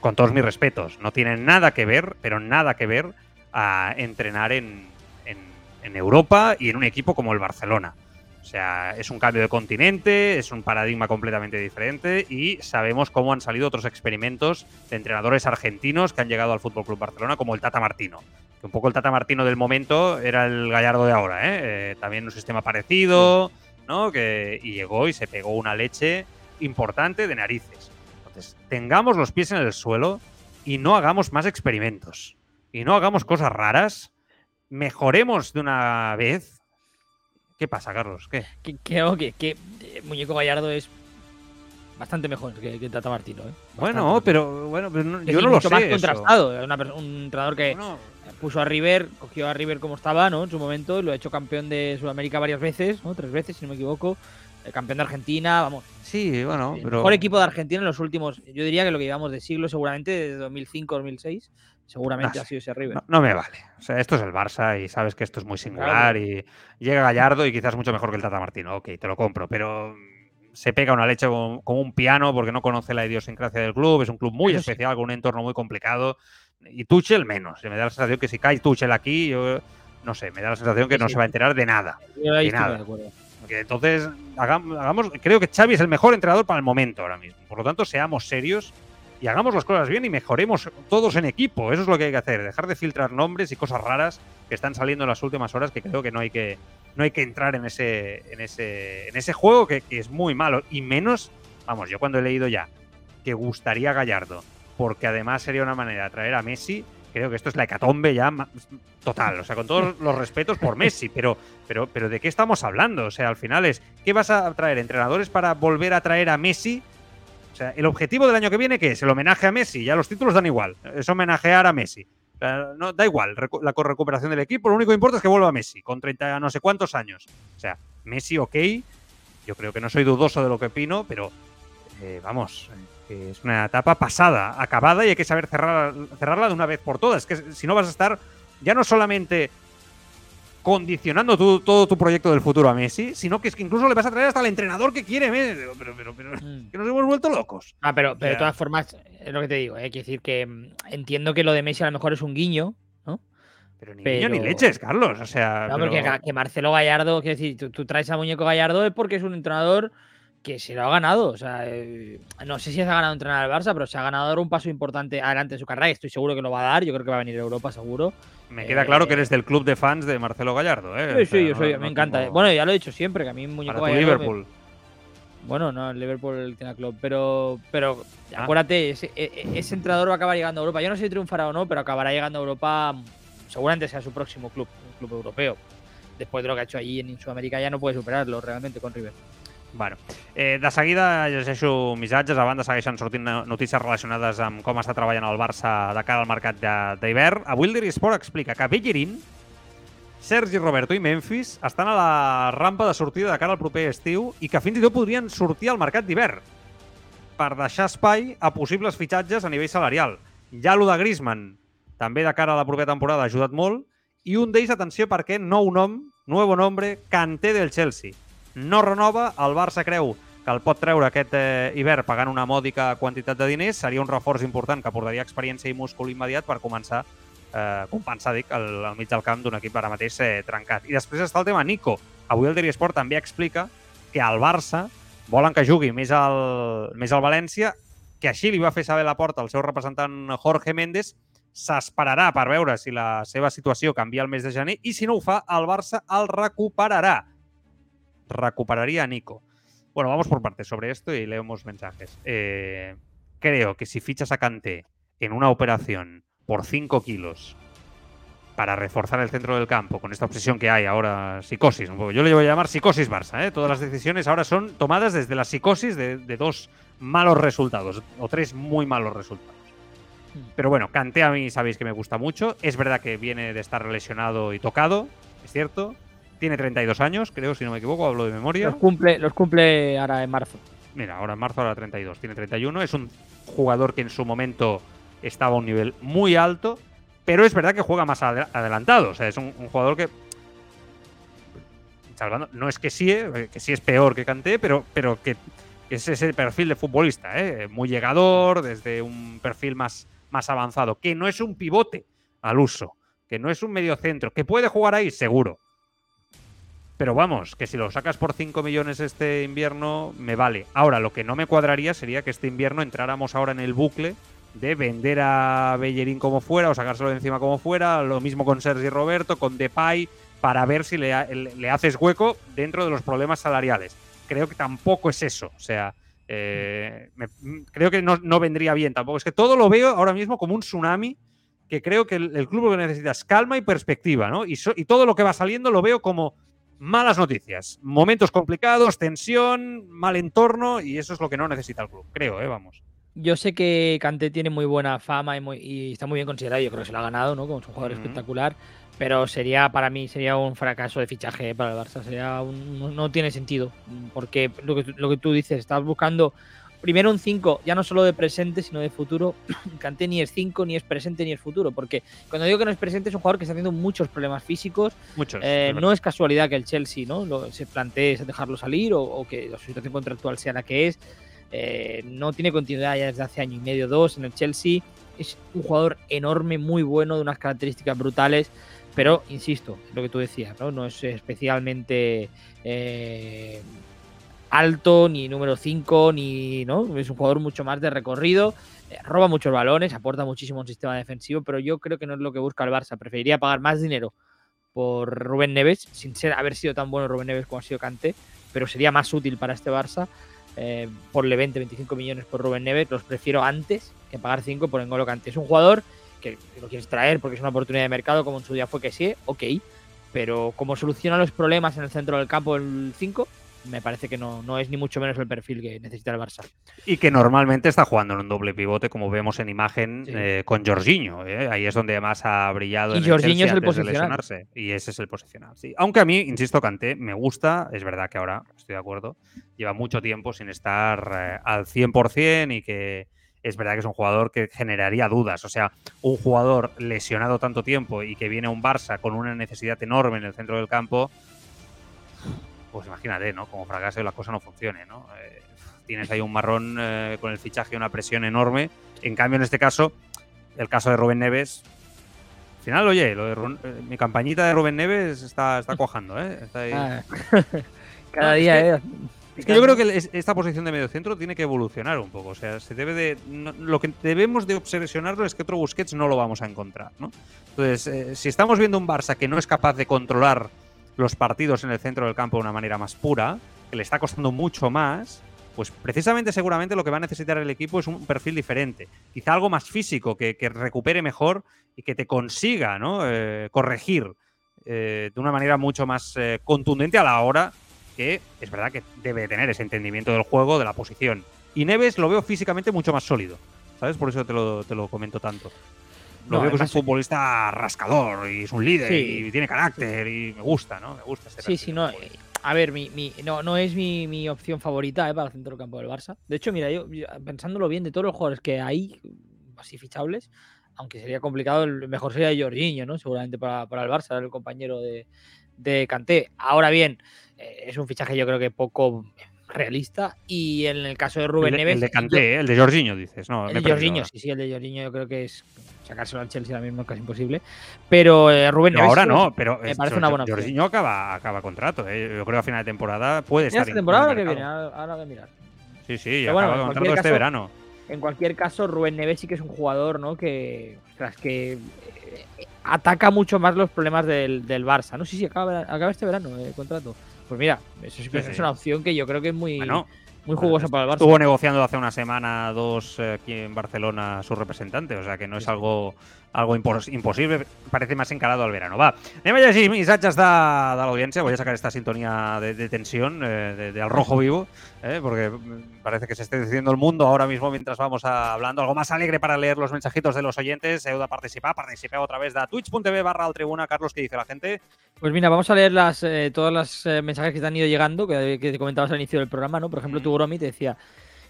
con todos mis respetos, no tiene nada que ver, pero nada que ver a entrenar en, en, en, Europa y en un equipo como el Barcelona. O sea, es un cambio de continente, es un paradigma completamente diferente y sabemos cómo han salido otros experimentos de entrenadores argentinos que han llegado al Fútbol Club Barcelona, como el Tata Martino. Que un poco el Tata Martino del momento era el Gallardo de ahora, ¿eh? Eh, también un sistema parecido, ¿no? Que, y llegó y se pegó una leche importante de narices. Entonces, tengamos los pies en el suelo y no hagamos más experimentos. Y no hagamos cosas raras. Mejoremos de una vez. ¿Qué pasa, Carlos? ¿Qué? Que, que, que, que eh, Muñeco Gallardo es bastante mejor que, que Tata Martino. ¿eh? Bueno, pero bueno, pero no, yo no lo sé. más contrastado. Una, un entrenador que bueno. puso a River, cogió a River como estaba, ¿no? En su momento, lo ha hecho campeón de Sudamérica varias veces, ¿no? Tres veces, si no me equivoco. El campeón de Argentina, vamos. Sí, bueno, el pero... mejor equipo de Argentina en los últimos, yo diría que lo que llevamos de siglo, seguramente desde 2005-2006, seguramente no, ha sido ese River. No, no, me vale. O sea, esto es el Barça y sabes que esto es muy singular claro. y llega Gallardo y quizás mucho mejor que el Tata Martino. Ok, te lo compro, pero se pega una leche como, como un piano porque no conoce la idiosincrasia del club. Es un club muy Eso especial, sí. con un entorno muy complicado. Y Tuchel menos. Me da la sensación que si cae Tuchel aquí, yo no sé, me da la sensación que sí, no sí. se va a enterar de nada. Yo de nada. De entonces, hagamos, creo que Xavi es el mejor entrenador para el momento ahora mismo. Por lo tanto, seamos serios y hagamos las cosas bien y mejoremos todos en equipo. Eso es lo que hay que hacer, dejar de filtrar nombres y cosas raras que están saliendo en las últimas horas que creo que no hay que, no hay que entrar en ese, en ese, en ese juego que, que es muy malo. Y menos, vamos, yo cuando he leído ya que gustaría Gallardo, porque además sería una manera de atraer a Messi, creo que esto es la hecatombe ya total, o sea, con todos los respetos por Messi, pero, pero, pero ¿de qué estamos hablando? O sea, al final es, ¿qué vas a traer? ¿Entrenadores para volver a traer a Messi? O sea, el objetivo del año que viene, ¿qué es? El homenaje a Messi, ya los títulos dan igual, es homenajear a Messi. No, da igual la recuperación del equipo, lo único que importa es que vuelva Messi, con 30 no sé cuántos años. O sea, Messi, ok, yo creo que no soy dudoso de lo que opino, pero eh, vamos, que es una etapa pasada, acabada y hay que saber cerrar, cerrarla de una vez por todas. Que si no vas a estar ya no solamente condicionando tu, todo tu proyecto del futuro a Messi, sino que es que incluso le vas a traer hasta al entrenador que quiere Messi. Pero, pero, pero mm. que nos hemos vuelto locos. Ah, pero, pero de todas formas, es lo que te digo, ¿eh? quiero decir que mm, entiendo que lo de Messi a lo mejor es un guiño, ¿no? Pero ni pero... ni leches, Carlos. O sea. No, porque que Marcelo Gallardo, quiero decir, tú, tú, traes a Muñeco Gallardo es porque es un entrenador que se lo ha ganado. O sea, eh, no sé si se ha ganado entrenar al Barça, pero se ha ganado dar un paso importante adelante de su carrera y estoy seguro que lo va a dar. Yo creo que va a venir a Europa, seguro. Me queda eh, claro que eres del club de fans de Marcelo Gallardo, ¿eh? Sí, sí, o sea, yo soy, no, me no encanta. Tengo... Bueno, ya lo he dicho siempre, que a mí Muñeco Para Gallardo. Liverpool. Me... Bueno, no, el Liverpool tiene club, pero, pero ah. acuérdate, ese, e, e, ese, entrenador va a acabar llegando a Europa. Yo no sé si triunfará o no, pero acabará llegando a Europa, seguramente sea su próximo club, un club europeo. Después de lo que ha hecho allí en Sudamérica, ya no puede superarlo realmente con River. Bueno, eh, de seguida llegeixo missatges, a banda segueixen sortint notícies relacionades amb com està treballant el Barça de cara al mercat d'hivern. Avui el Diri Sport explica que Bellerín Sergi Roberto i Memphis estan a la rampa de sortida de cara al proper estiu i que fins i tot podrien sortir al mercat d'hivern per deixar espai a possibles fitxatges a nivell salarial. Ja lo de Griezmann, també de cara a la propera temporada, ha ajudat molt. I un d'ells, atenció, perquè nou nom, nuevo nombre, Kanté del Chelsea. No renova, el Barça creu que el pot treure aquest eh, hivern pagant una mòdica quantitat de diners, seria un reforç important que portaria experiència i múscul immediat per començar eh, compensar, dic, al, al mig del camp d'un equip ara mateix eh, trencat. I després està el tema Nico. Avui el Diari Sport també explica que al Barça volen que jugui més al, més al València, que així li va fer saber la porta al seu representant Jorge Méndez, s'esperarà per veure si la seva situació canvia el mes de gener i si no ho fa, el Barça el recuperarà. Recuperaría a Nico. Bueno, vamos por partes sobre esto y leemos mensajes. Eh, creo que si fichas a Kanté en una operación por 5 kilos para reforzar el centro del campo, con esta obsesión que hay ahora, psicosis, yo le voy a llamar psicosis Barça, ¿eh? todas las decisiones ahora son tomadas desde la psicosis de, de dos malos resultados, o tres muy malos resultados. Pero bueno, Kanté a mí sabéis que me gusta mucho. Es verdad que viene de estar lesionado y tocado, es cierto. Tiene 32 años, creo, si no me equivoco, hablo de memoria. Los cumple, los cumple ahora en marzo. Mira, ahora en marzo, ahora 32. Tiene 31. Es un jugador que en su momento estaba a un nivel muy alto, pero es verdad que juega más adel- adelantado. O sea, es un, un jugador que. salvando- no es que sí, eh, que sí es peor que Kanté, pero, pero que es ese perfil de futbolista, ¿eh? muy llegador, desde un perfil más, más avanzado, que no es un pivote al uso, que no es un mediocentro, que puede jugar ahí, seguro. Pero vamos, que si lo sacas por 5 millones este invierno, me vale. Ahora, lo que no me cuadraría sería que este invierno entráramos ahora en el bucle de vender a Bellerín como fuera o sacárselo de encima como fuera. Lo mismo con Sergi Roberto, con Depay, para ver si le, le- haces hueco dentro de los problemas salariales. Creo que tampoco es eso. O sea, eh, creo que no, no vendría bien tampoco. Es que todo lo veo ahora mismo como un tsunami que creo que el, club lo que necesita es calma y perspectiva, ¿no? Y todo lo que va saliendo lo veo como malas noticias, momentos complicados, tensión, mal entorno y eso es lo que no necesita el club, creo, ¿eh? Vamos. Yo sé que Kanté tiene muy buena fama y, muy- y está muy bien considerado. Yo creo que se lo ha ganado, ¿no? Como es un jugador espectacular. Pero sería, para mí, sería un fracaso de fichaje para el Barça. Sería un- no, no tiene sentido. Porque lo que, lo que tú dices, estás buscando primero un 5, ya no solo de presente, sino de futuro. [CLEARS THROAT] Kanté ni es 5, ni es presente, ni es futuro. Porque cuando digo que no es presente, es un jugador que está teniendo muchos problemas físicos. Muchos. Eh, no es casualidad que el Chelsea ¿no? Lo- se plantee dejarlo salir o, o que la situación contractual sea la que es. Eh, no tiene continuidad ya desde hace año y medio, dos en el Chelsea. Es un jugador enorme, muy bueno, de unas características brutales. Pero, insisto, lo que tú decías, ¿no? No es especialmente eh, alto, ni número 5, ni. ¿no? Es un jugador mucho más de recorrido. eh, roba muchos balones, aporta muchísimo un sistema defensivo, pero yo creo que no es lo que busca el Barça. Preferiría pagar más dinero por Rubén Neves, sin ser haber sido tan bueno Rubén Neves como ha sido Kanté, pero sería más útil para este Barça. Eh, porle 20, 25 millones por Rubén Neves, los prefiero antes que pagar 5 por Engolo Kanté. Es un jugador que lo quieres traer porque es una oportunidad de mercado, como en su día fue que sí, ok, pero como soluciona los problemas en el centro del campo el 5, me parece que no, no es ni mucho menos el perfil que necesita el Barça. Y que normalmente está jugando en un doble pivote, como vemos en imagen Sí. eh, con Jorginho. ¿eh? Ahí es donde más ha brillado. Y en el Jorginho Chelsea es el lesionarse. Y ese es el posicional. Sí. Aunque a mí, insisto, Kanté me gusta. Es verdad que ahora estoy de acuerdo. Lleva mucho tiempo sin estar eh, al 100% y que es verdad que es un jugador que generaría dudas. O sea, un jugador lesionado tanto tiempo y que viene a un Barça con una necesidad enorme en el centro del campo. Pues imagínate, ¿no? Como fracase la cosa no funcione, ¿no? Eh, tienes ahí un marrón eh, con el fichaje y una presión enorme. En cambio, en este caso, el caso de Rubén Neves. Al final, oye, lo de Ru- eh, mi campañita de Rubén Neves está, está cuajando, ¿eh? Está ahí. Ah, [LAUGHS] [LAUGHS] cada No, es día, que- Es que yo creo que es- esta posición de mediocentro tiene que evolucionar un poco. O sea, se debe de. no- lo que debemos de obsesionarnos es que otro Busquets no lo vamos a encontrar, ¿no? Entonces, si estamos viendo un Barça que no es capaz de controlar los partidos en el centro del campo de una manera más pura, que le está costando mucho más, pues precisamente seguramente lo que va a necesitar el equipo es un perfil diferente. Quizá algo más físico, que, que recupere mejor y que te consiga ¿no? Eh, corregir eh, de una manera mucho más eh, contundente a la hora que es verdad que debe tener ese entendimiento del juego, de la posición. Y Neves lo veo físicamente mucho más sólido, ¿sabes? Por eso te lo, te lo comento tanto. Lo No, veo que es un además- futbolista rascador y es un líder Sí. y tiene carácter y me gusta, ¿no? Me gusta este Sí, sí, no. futbolista. eh, A ver, mi, mi- no, no es mi, mi opción favorita eh, para el centro del campo del Barça. De hecho, mira, yo, yo, pensándolo bien, de todos los jugadores que hay, así fichables, aunque sería complicado, el mejor sería Jorginho, ¿no? Seguramente para, para el Barça, era el compañero de, de Kanté. Ahora bien, eh, es un fichaje yo creo que poco realista. Y en el caso de Rubén el, Neves. el de yo- Kanté, ¿eh? el de Jorginho, dices. No, el de Jorginho, sí, sí, el de Jorginho yo creo que es sacárselo al Chelsea ahora mismo es casi imposible. Pero eh, Rubén Neves. ahora sí, no, pero me parece una buena opción. Jorginho acaba, acaba contrato. ¿eh? Yo creo que a final de temporada puede ¿Ya estar. esta temporada el que viene? Ahora, ahora a mirar. Sí, sí, bueno, acaba en contrato este verano. En cualquier caso, Rubén Neves sí que es un jugador, ¿no? Que, ostras, que eh, ataca mucho más los problemas del, del Barça. No sé si acaba, acaba este verano el contrato. Pues mira, eso sí que Sí, es sí. una opción que yo creo que es muy, Bueno, muy jugosa para el Barça. Estuvo negociando hace una semana dos eh, aquí en Barcelona su representante, o sea que no es algo, algo impos- imposible, parece más encarado al verano. Va, anem a llegir missatges de, de l'audiència, voy a sacar esta sintonía de, de tensión, eh, de, de al rojo vivo, eh, porque parece que se esté diciendo el mundo ahora mismo mientras vamos a- hablando. Algo más alegre para leer los mensajitos de los oyentes, heu de participar, participeu a través de twitch.tv barra al tribuna. Carlos, ¿qué dice la gente? Pues mira, vamos a leer las, eh, todos los eh, mensajes que te han ido llegando, que, que te comentabas al inicio del programa, ¿no? Por ejemplo, Mm. tu Gromi te decía,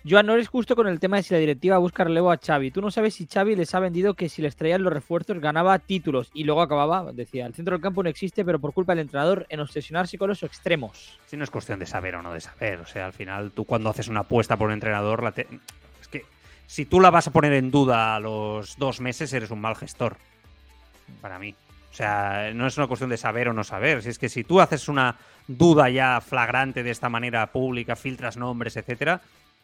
Joan, no eres justo con el tema de si la directiva busca relevo a Xavi. Tú no sabes si Xavi les ha vendido que si les traían los refuerzos ganaba títulos. Y luego acababa, decía, el centro del campo no existe, pero por culpa del entrenador en obsesionarse con los extremos. Si no es cuestión de saber o no de saber. O sea, al final, tú cuando haces una apuesta por un entrenador, la te- es que si tú la vas a poner en duda a los dos meses, eres un mal gestor. Para mí. O sea, no es una cuestión de saber o no saber. Si es que si tú haces una duda ya flagrante de esta manera pública, filtras nombres, etcétera,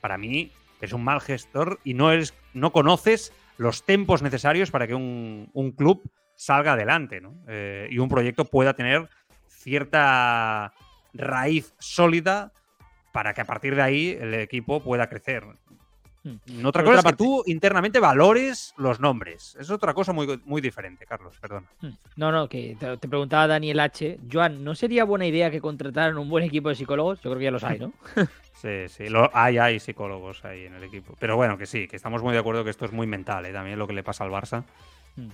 para mí es un mal gestor y no eres, no conoces los tempos necesarios para que un, un club salga adelante. Eh, y un proyecto pueda tener cierta raíz sólida para que a partir de ahí el equipo pueda crecer. Hmm. Otra cosa otra es que tú internamente valores los nombres. Es otra cosa muy, muy diferente, Carlos, perdona. Hmm. No, no, que te, te preguntaba Daniel H. Joan, ¿no sería buena idea que contrataran un buen equipo de psicólogos? Yo creo que ya los hay, ¿no? [LAUGHS] Sí, sí, lo- hay, hay psicólogos ahí en el equipo. Pero bueno, que sí, que estamos muy de acuerdo que esto es muy mental, ¿eh? también lo que le pasa al Barça. Y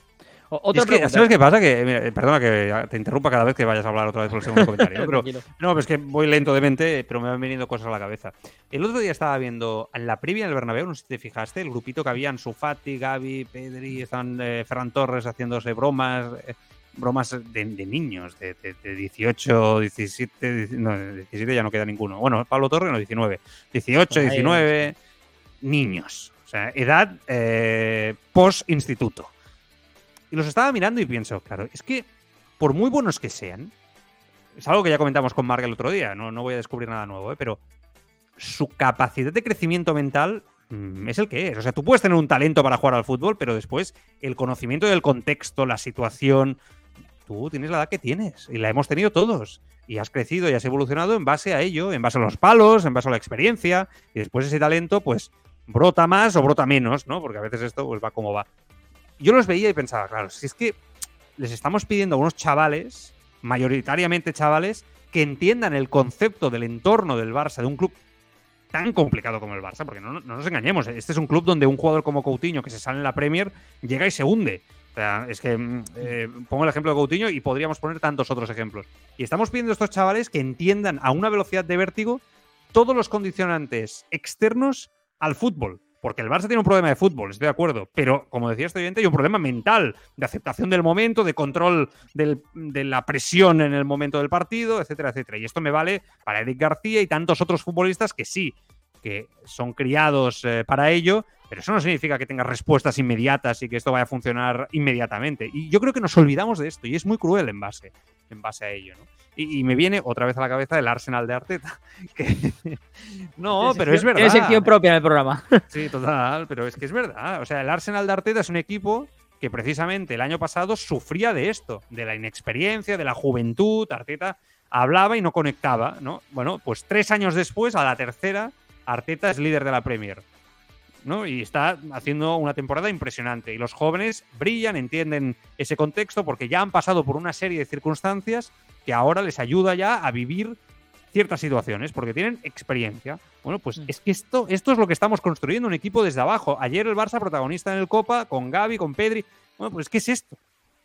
otra es que. ¿Sabes qué pasa? Que, mira, eh, perdona que te interrumpa cada vez que vayas a hablar otra vez por el segundo [LAUGHS] comentario. ¿no? Pero, no, pero es que voy lento de mente, pero me van viniendo cosas a la cabeza. El otro día estaba viendo en la previa del Bernabéu, no sé si te fijaste, el grupito que había en Sufati, Gaby, Pedri, estaban eh, Ferran Torres haciéndose bromas, eh, bromas de, de niños, de, de- de 18, 17, 10 no, de 17 ya no queda ninguno. Bueno, Pablo Torres no, 19. 18, Por ahí, 19, niños. O sea, edad eh, post-instituto. Y los estaba mirando y pienso, claro, es que por muy buenos que sean, es algo que ya comentamos con Mark el otro día, no, no voy a descubrir nada nuevo, ¿eh? pero su capacidad de crecimiento mental mm, es el que es. O sea, tú puedes tener un talento para jugar al fútbol, pero después el conocimiento del contexto, la situación, tú tienes la edad que tienes y la hemos tenido todos. Y has crecido y has evolucionado en base a ello, en base a los palos, en base a la experiencia, y después ese talento, pues, brota más o brota menos, ¿no? Porque a veces esto pues va como va. Yo los veía y pensaba, claro, si es que les estamos pidiendo a unos chavales, mayoritariamente chavales, que entiendan el concepto del entorno del Barça, de un club tan complicado como el Barça, porque no, no nos engañemos, este es un club donde un jugador como Coutinho, que se sale en la Premier, llega y se hunde. O sea, es que mm, eh, pongo el ejemplo de Coutinho y podríamos poner tantos otros ejemplos. Y estamos pidiendo a estos chavales que entiendan a una velocidad de vértigo todos los condicionantes externos al fútbol. Porque el Barça tiene un problema de fútbol, estoy de acuerdo. Pero, como decía este oyente, hay un problema mental, de aceptación del momento, de control de la presión en el momento del partido, etcétera, etcétera. Y esto me vale para Eric García y tantos otros futbolistas que sí, que son criados eh, para ello, pero eso no significa que tenga respuestas inmediatas y que esto vaya a funcionar inmediatamente. Y yo creo que nos olvidamos de esto y es muy cruel en base, en base a ello. ¿no? Y, y me viene otra vez a la cabeza el Arsenal de Arteta. [LAUGHS] que- no, pero es verdad. Tiene sección propia en el programa. [LAUGHS] Sí, total, pero es que es verdad. O sea, el Arsenal de Arteta es un equipo que precisamente el año pasado sufría de esto, de la inexperiencia, de la juventud. Arteta hablaba y no conectaba, ¿no? Bueno, pues tres años después, a la tercera, Arteta es líder de la Premier. ¿No? Y está haciendo una temporada impresionante. Y los jóvenes brillan, entienden ese contexto porque ya han pasado por una serie de circunstancias que ahora les ayuda ya a vivir ciertas situaciones porque tienen experiencia. Bueno, pues Mm. es que esto, esto es lo que estamos construyendo, un equipo desde abajo. Ayer el Barça protagonista en el Copa, con Gaby, con Pedri. Bueno, pues ¿qué es esto?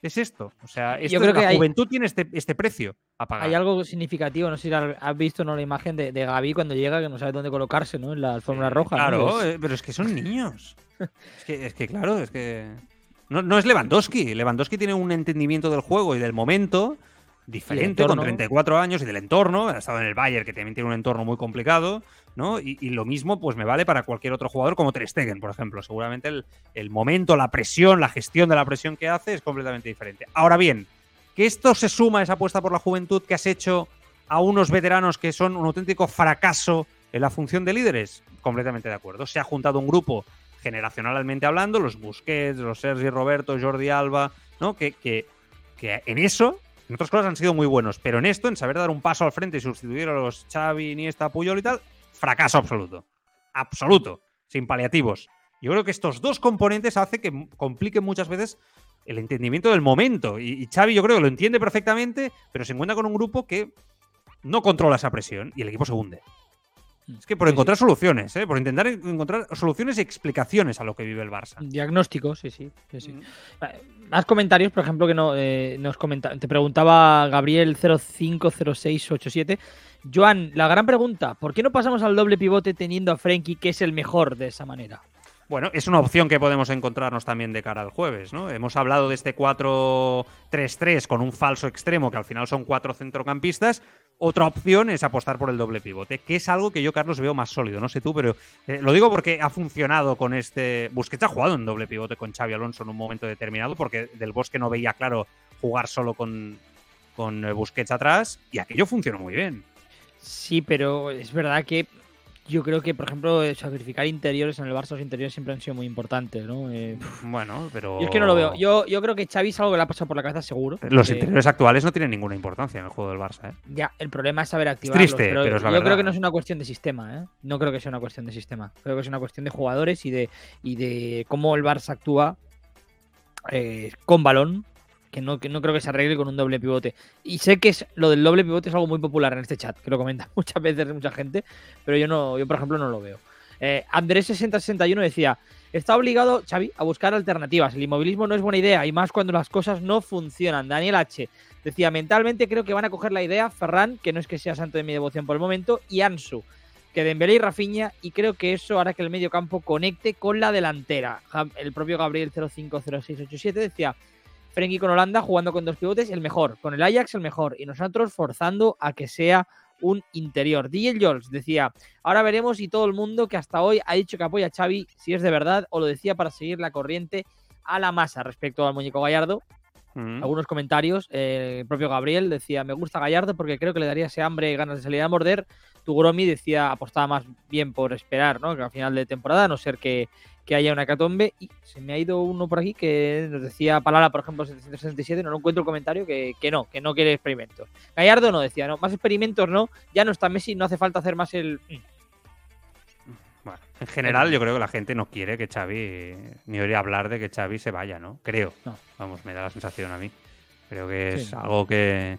Es esto. O sea, esto Yo creo es- la que hay- juventud tiene este, este precio a pagar. Hay algo significativo, no sé si has visto ¿no? la imagen de, de Gaby cuando llega, que no sabe dónde colocarse, ¿no? En la alfombra roja. ¿no? Claro, eh, pero es que son niños. [LAUGHS] es, que, es que, claro, es que. No, no es Lewandowski. Lewandowski tiene un entendimiento del juego y del momento diferente, con entorno. 34 años y del entorno. Ha estado en el Bayern, que también tiene un entorno muy complicado, ¿no? Y, y lo mismo, pues me vale para cualquier otro jugador como Ter Stegen, por ejemplo. Seguramente el, el momento, la presión, la gestión de la presión que hace es completamente diferente. Ahora bien, que esto se suma a esa apuesta por la juventud que has hecho a unos veteranos que son un auténtico fracaso en la función de líderes, completamente de acuerdo. Se ha juntado un grupo generacionalmente hablando, los Busquets, los Sergi Roberto, Jordi Alba, ¿no? Que, que, que en eso, en otras cosas han sido muy buenos, pero en esto, en saber dar un paso al frente y sustituir a los Xavi, Iniesta, Puyol y tal, fracaso absoluto. Absoluto. Sin paliativos. Yo creo que estos dos componentes hace que compliquen muchas veces el entendimiento del momento. Y, y Xavi yo creo que lo entiende perfectamente, pero se encuentra con un grupo que no controla esa presión y el equipo se hunde. Es que por Sí, sí. encontrar soluciones, ¿eh? por intentar en- encontrar soluciones y explicaciones a lo que vive el Barça. Diagnóstico, sí, sí. sí. Mm. Más comentarios, por ejemplo, que no eh, nos comenta. Te preguntaba Gabriel 050687. Joan, la gran pregunta, ¿por qué no pasamos al doble pivote teniendo a Frenkie, que es el mejor de esa manera? Bueno, es una opción que podemos encontrarnos también de cara al jueves, ¿no? Hemos hablado de este 4-3-3 con un falso extremo, que al final son cuatro centrocampistas. Otra opción es apostar por el doble pivote, que es algo que yo, Carlos, veo más sólido. No sé tú, pero eh, lo digo porque ha funcionado con este. Busquets ha jugado en doble pivote con Xavi Alonso en un momento determinado, porque Del Bosque no veía claro jugar solo con, con eh, Busquets atrás, y aquello funcionó muy bien. Sí, pero es verdad que yo creo que, por ejemplo, eh, sacrificar interiores en el Barça, los interiores siempre han sido muy importantes, ¿no? Eh, Bueno, pero. Yo es que no lo veo. Yo, yo creo que Xavi es algo que le ha pasado por la cabeza seguro. Los Eh, interiores actuales no tienen ninguna importancia en el juego del Barça, ¿eh? Ya, el problema es saber activarlos. triste, pero es la yo verdad. creo que no es una cuestión de sistema, ¿eh? No creo que sea una cuestión de sistema. Creo que es una cuestión de jugadores y de, y de cómo el Barça actúa eh, con balón, que no, que no creo que se arregle con un doble pivote. Y sé que es, lo del doble pivote es algo muy popular en este chat, que lo comenta [LAUGHS] muchas veces mucha gente, pero yo no, yo por ejemplo no lo veo. Eh, Andrés6061 decía, está obligado Xavi a buscar alternativas. El inmovilismo no es buena idea y más cuando las cosas no funcionan. Daniel H. decía, mentalmente creo que van a coger la idea Ferran, que no es que sea santo de mi devoción por el momento, y Ansu, que Dembélé y Rafinha, y creo que eso hará que el medio campo conecte con la delantera. El propio Gabriel 050687 decía, Frenkie con Holanda jugando con dos pivotes, el mejor. Con el Ajax, el mejor. Y nosotros forzando a que sea un interior. DJ Jols decía, ahora veremos si todo el mundo que hasta hoy ha dicho que apoya a Xavi, si es de verdad o lo decía para seguir la corriente a la masa respecto al muñeco Gallardo. Mm. Algunos comentarios, eh, el propio Gabriel decía, me gusta Gallardo porque creo que le daría ese hambre y ganas de salir a morder. Tugromi decía, apostaba más bien por esperar, ¿no? Que al final de temporada, a no ser que, que haya una catombe. Y se me ha ido uno por aquí que nos decía Palala, por ejemplo, 767, no lo encuentro el comentario, que, que no, que no quiere experimentos. Gallardo no decía, no, más experimentos no, ya no está Messi, no hace falta hacer más el... En general yo creo que la gente no quiere que Xavi, ni oye hablar de que Xavi se vaya, ¿no? Creo. No. Vamos, me da la sensación a mí. Creo que es Sí. algo que,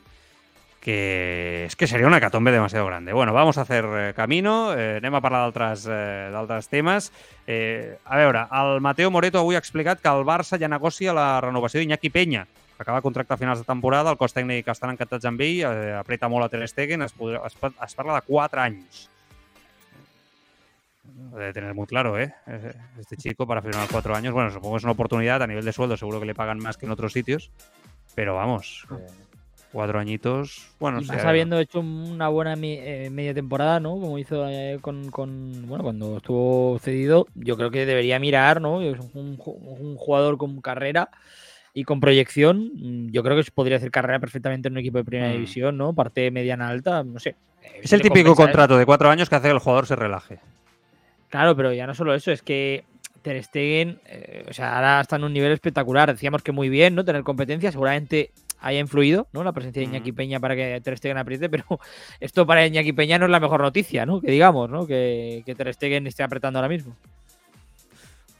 que es que sería una hecatombe demasiado grande. Bueno, vamos a hacer eh, camino, eh, anem a parlar d'altres eh, d'altres temes. Eh, a veure, el Mateo Moreto avui ha explicat que el Barça ja negocia la renovació d'Iñaki Peña, que acaba contracte a finals de temporada, el cos tècnic estan encantats amb ell, eh, apreta molt a Ter Stegen, es, podrà, es, es parla de 4 anys. Lo debe tener muy claro, ¿eh? Eh, Este chico para firmar cuatro años, bueno, supongo que es una oportunidad a nivel de sueldo, seguro que le pagan más que en otros sitios, pero vamos, eh, cuatro añitos, bueno, Y sí, más a- habiendo hecho una buena eh, media temporada, ¿no? Como hizo eh, con, con- Bueno, cuando estuvo cedido, yo creo que debería mirar, ¿no? Es un, un jugador con carrera y con proyección. mm, Yo creo que podría hacer carrera perfectamente en un equipo de primera Mm. división, ¿no? Parte mediana alta, no sé. Es el típico compensa, ¿eh? contrato de cuatro años que hace que el jugador se relaje. Claro, pero ya no solo eso, es que Ter Stegen, eh, o sea, ahora está en un nivel espectacular. Decíamos que muy bien, ¿no? Tener competencia, seguramente haya influido, ¿no? La presencia de Iñaki. Peña para que Ter Stegen apriete, pero [LAUGHS] esto para Iñaki Peña no es la mejor noticia, ¿no? Que digamos, ¿no? Que, que Ter Stegen esté apretando ahora mismo.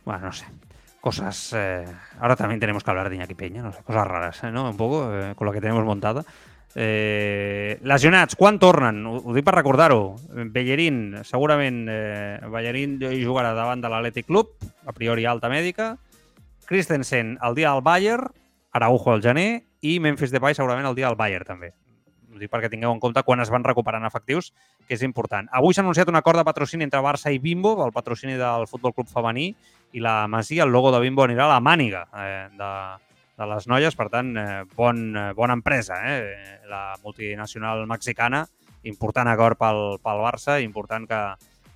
Bueno, no sé. Cosas. eh, ahora también tenemos que hablar de Iñaki Peña, no sé, cosas raras, eh, ¿no? Un poco, eh, con lo que tenemos montada. Eh, lesionats, quan tornen? Ho, ho dic per recordar-ho. Bellerín, segurament eh, Bellerín jugarà davant de l'Atlètic Club, a priori alta mèdica. Christensen el dia del Bayern, Araujo al gener i Memphis Depay segurament el dia del Bayern també. Ho dic perquè tingueu en compte quan es van recuperant efectius, que és important. Avui s'ha anunciat un acord de patrocini entre Barça i Bimbo, el patrocini del Futbol Club Femení, i la Masia, el logo de Bimbo anirà a la màniga eh, de, de les noies, per tant, eh, bon, eh, bona empresa, eh? la multinacional mexicana, important acord pel, pel Barça, important que,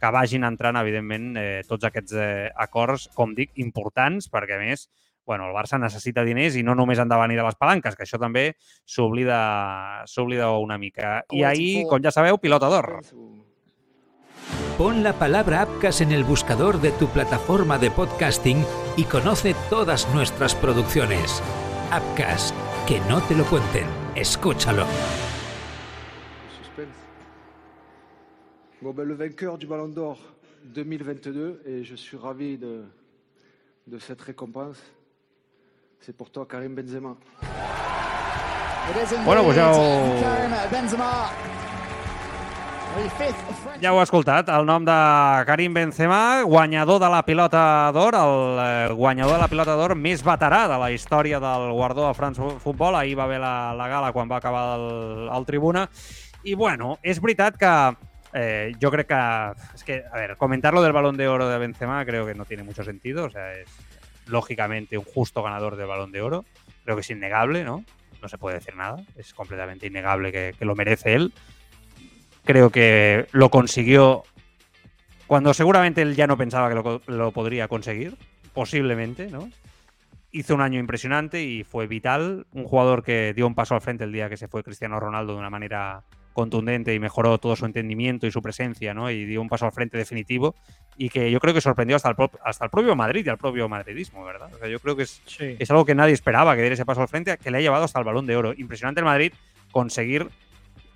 que vagin entrant, evidentment, eh, tots aquests eh, acords, com dic, importants, perquè a més bueno, el Barça necessita diners i no només han de venir de les palanques, que això també s'oblida una mica. I ahir, com ja sabeu, pilota d'or. Pon la palabra Apcas en el buscador de tu plataforma de podcasting y conoce todas nuestras producciones. Apcas, que no te lo cuenten. Escúchalo. Suspense. Bon, ben, le vainqueur du Ballon d'Or 2022, et je suis ravi de, de cette récompense, c'est pour toi, Karim Benzema. Bueno, pues ho, ja ho heu escoltat. El nom de Karim Benzema, guanyador de la pilota d'or, el eh, guanyador de la pilota d'or més veterà de la història del guardó de France Football. Ahir va haver la, la gala quan va acabar el, el tribuna. I bueno, és veritat que eh, creo que, es que, a ver, comentar lo del balón de oro de Benzema creo que no tiene mucho sentido. O sea, es lógicamente un justo ganador del balón de oro. Creo que es innegable, ¿no? No se puede decir nada. Es completamente innegable que, que lo merece él. Creo que lo consiguió cuando seguramente él ya no pensaba que lo, lo podría conseguir. Posiblemente, ¿no? hizo un año impresionante y fue vital. Un jugador que dio un paso al frente el día que se fue Cristiano Ronaldo de una manera contundente y mejoró todo su entendimiento y su presencia, ¿no? Y dio un paso al frente definitivo y que yo creo que sorprendió hasta el, hasta el propio Madrid y al propio madridismo, ¿verdad? O sea, yo creo que es, Sí. es algo que nadie esperaba, que diera ese paso al frente, que le ha llevado hasta el balón de oro. Impresionante el Madrid conseguir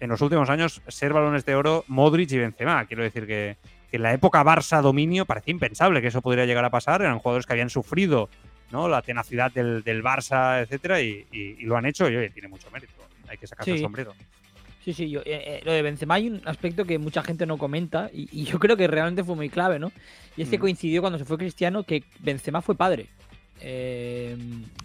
en los últimos años ser balones de oro Modric y Benzema. Quiero decir que, que en la época Barça dominio parecía impensable que eso podría llegar a pasar. Eran jugadores que habían sufrido ¿no? la tenacidad del, del Barça, etcétera, y, y- y lo han hecho y oye, tiene mucho mérito. Hay que sacarse el sombrero. Sí, sí, yo, eh, eh, lo de Benzema hay un aspecto que mucha gente no comenta y, y yo creo que realmente fue muy clave, ¿no? Y es que Mm. coincidió cuando se fue Cristiano que Benzema fue padre. Eh,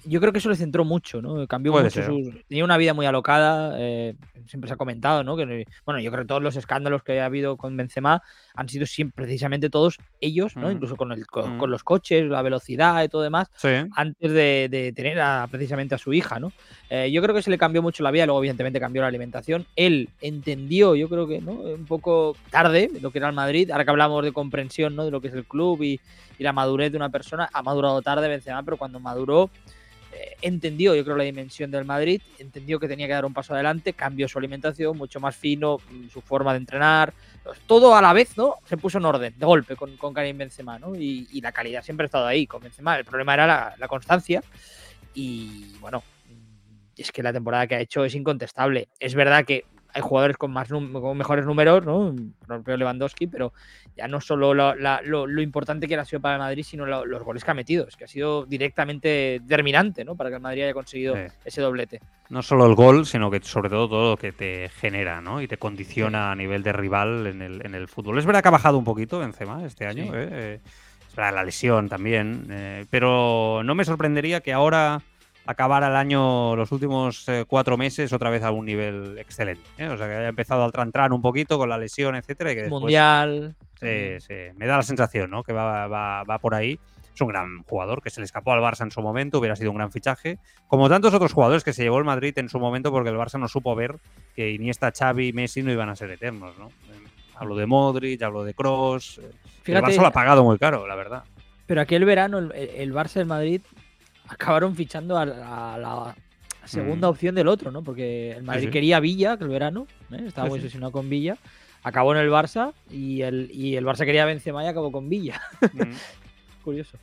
yo creo que eso le centró mucho, ¿no? Cambió Puede mucho sus... Tenía una vida muy alocada, eh, siempre se ha comentado, ¿no? Que, bueno, yo creo que todos los escándalos que ha habido con Benzema han sido siempre, precisamente todos ellos, ¿no? Mm. Incluso con, el, con, Mm. con los coches, la velocidad y todo demás Sí. antes de, de tener a- precisamente a su hija, ¿no? Eh, yo creo que se le cambió mucho la vida, luego evidentemente cambió la alimentación. Él entendió, yo creo que, ¿no? Un poco tarde lo que era el Madrid, ahora que hablamos de comprensión, ¿no? De lo que es el club y, y la madurez de una persona, ha madurado tarde Benzema, pero cuando maduró eh, entendió, yo creo, la dimensión del Madrid, entendió que tenía que dar un paso adelante, cambió su alimentación, mucho más fino, mm, su forma de entrenar, todo a la vez, ¿no? Se puso en orden, de golpe, con, con Karim Benzema, ¿no? Y, y la calidad siempre ha estado ahí con Benzema. El problema era la, la constancia y, bueno, es que la temporada que ha hecho es incontestable. Es verdad que hay jugadores con, más con mejores números, ¿no? Propio Lewandowski, pero ya no solo lo, la- lo- lo importante que ha sido para el Madrid, sino lo- los goles que ha metido. Es que ha sido directamente determinante, ¿no? Para que el Madrid haya conseguido Sí. ese doblete. No solo el gol, sino que sobre todo todo lo que te genera, ¿no? Y te condiciona a nivel de rival en el, en el fútbol. Es verdad que ha bajado un poquito Benzema este año, Sí. ¿eh? Eh, es verdad, la lesión también, eh, pero no me sorprendería que ahora acabara el año, los últimos eh, cuatro meses, otra vez a un nivel excelente. ¿eh? O sea, que haya empezado a trantrar un poquito con la lesión, etcétera, y que después Mundial. Sí, sí. Me da la sensación, ¿no? Que va, va, va por ahí. Es un gran jugador que se le escapó al Barça en su momento, hubiera sido un gran fichaje. Como tantos otros jugadores que se llevó el Madrid en su momento porque el Barça no supo ver que Iniesta, Xavi y Messi no iban a ser eternos, ¿no? Eh, Hablo de Modric, hablo de Cross. El Barça lo ha pagado muy caro, la verdad. Pero aquel verano el, el Barça y el Madrid acabaron fichando a, la- a la segunda Mm. opción del otro, ¿no? Porque el Madrid sí. quería Villa aquel verano, ¿eh? estaba muy sí. obsesionado con Villa. Acabó en el Barça y el, y el Barça quería Benzema y acabó con Villa. Mm. [LAUGHS] Curioso.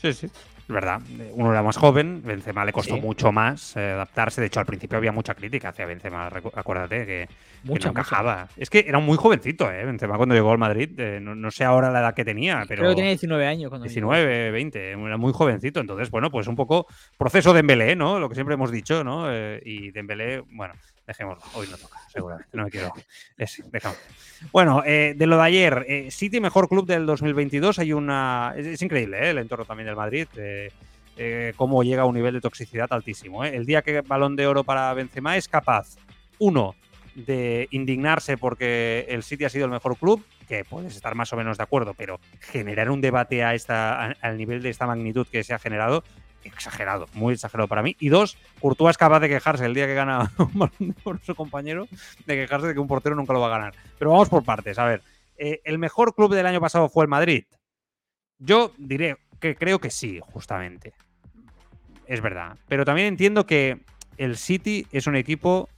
Sí, sí. Es verdad. Uno era más joven, Benzema le costó Sí. mucho más eh, adaptarse. De hecho, al principio había mucha crítica hacia Benzema, acuérdate, que, que Mucha, mucha. encajaba. Es que era muy jovencito, ¿eh? Benzema cuando llegó al Madrid. eh, no, no sé ahora la edad que tenía, pero... Creo que tenía 19 años cuando llegó. 19, 20, era muy jovencito. Entonces, bueno, pues un poco proceso de Dembélé, ¿no? Lo que siempre hemos dicho, ¿no? Eh, y Dembélé, bueno, dejémoslo. Hoy no toca, seguramente. No me quiero... Es. Bueno, eh, de lo de ayer, eh, City, mejor club del 2022. Hay una... Es, increíble, ¿eh? El entorno también del Madrid. eh, cómo llega a un nivel de toxicidad altísimo. El día que Balón de Oro para Benzema es capaz, uno, de indignarse porque el City ha sido el mejor club, que puedes estar más o menos de acuerdo, pero generar un debate a esta, a- al nivel de esta magnitud que se ha generado, exagerado, muy exagerado para mí. Y dos, Courtois es capaz de quejarse el día que gana [LAUGHS] un oro su compañero, de quejarse de que un portero nunca lo va a ganar. Pero vamos por partes, a ver. eh, ¿El mejor club del año pasado fue el Madrid? Yo diré que creo que sí, justamente. Es verdad. Pero también entiendo que el City es un equipo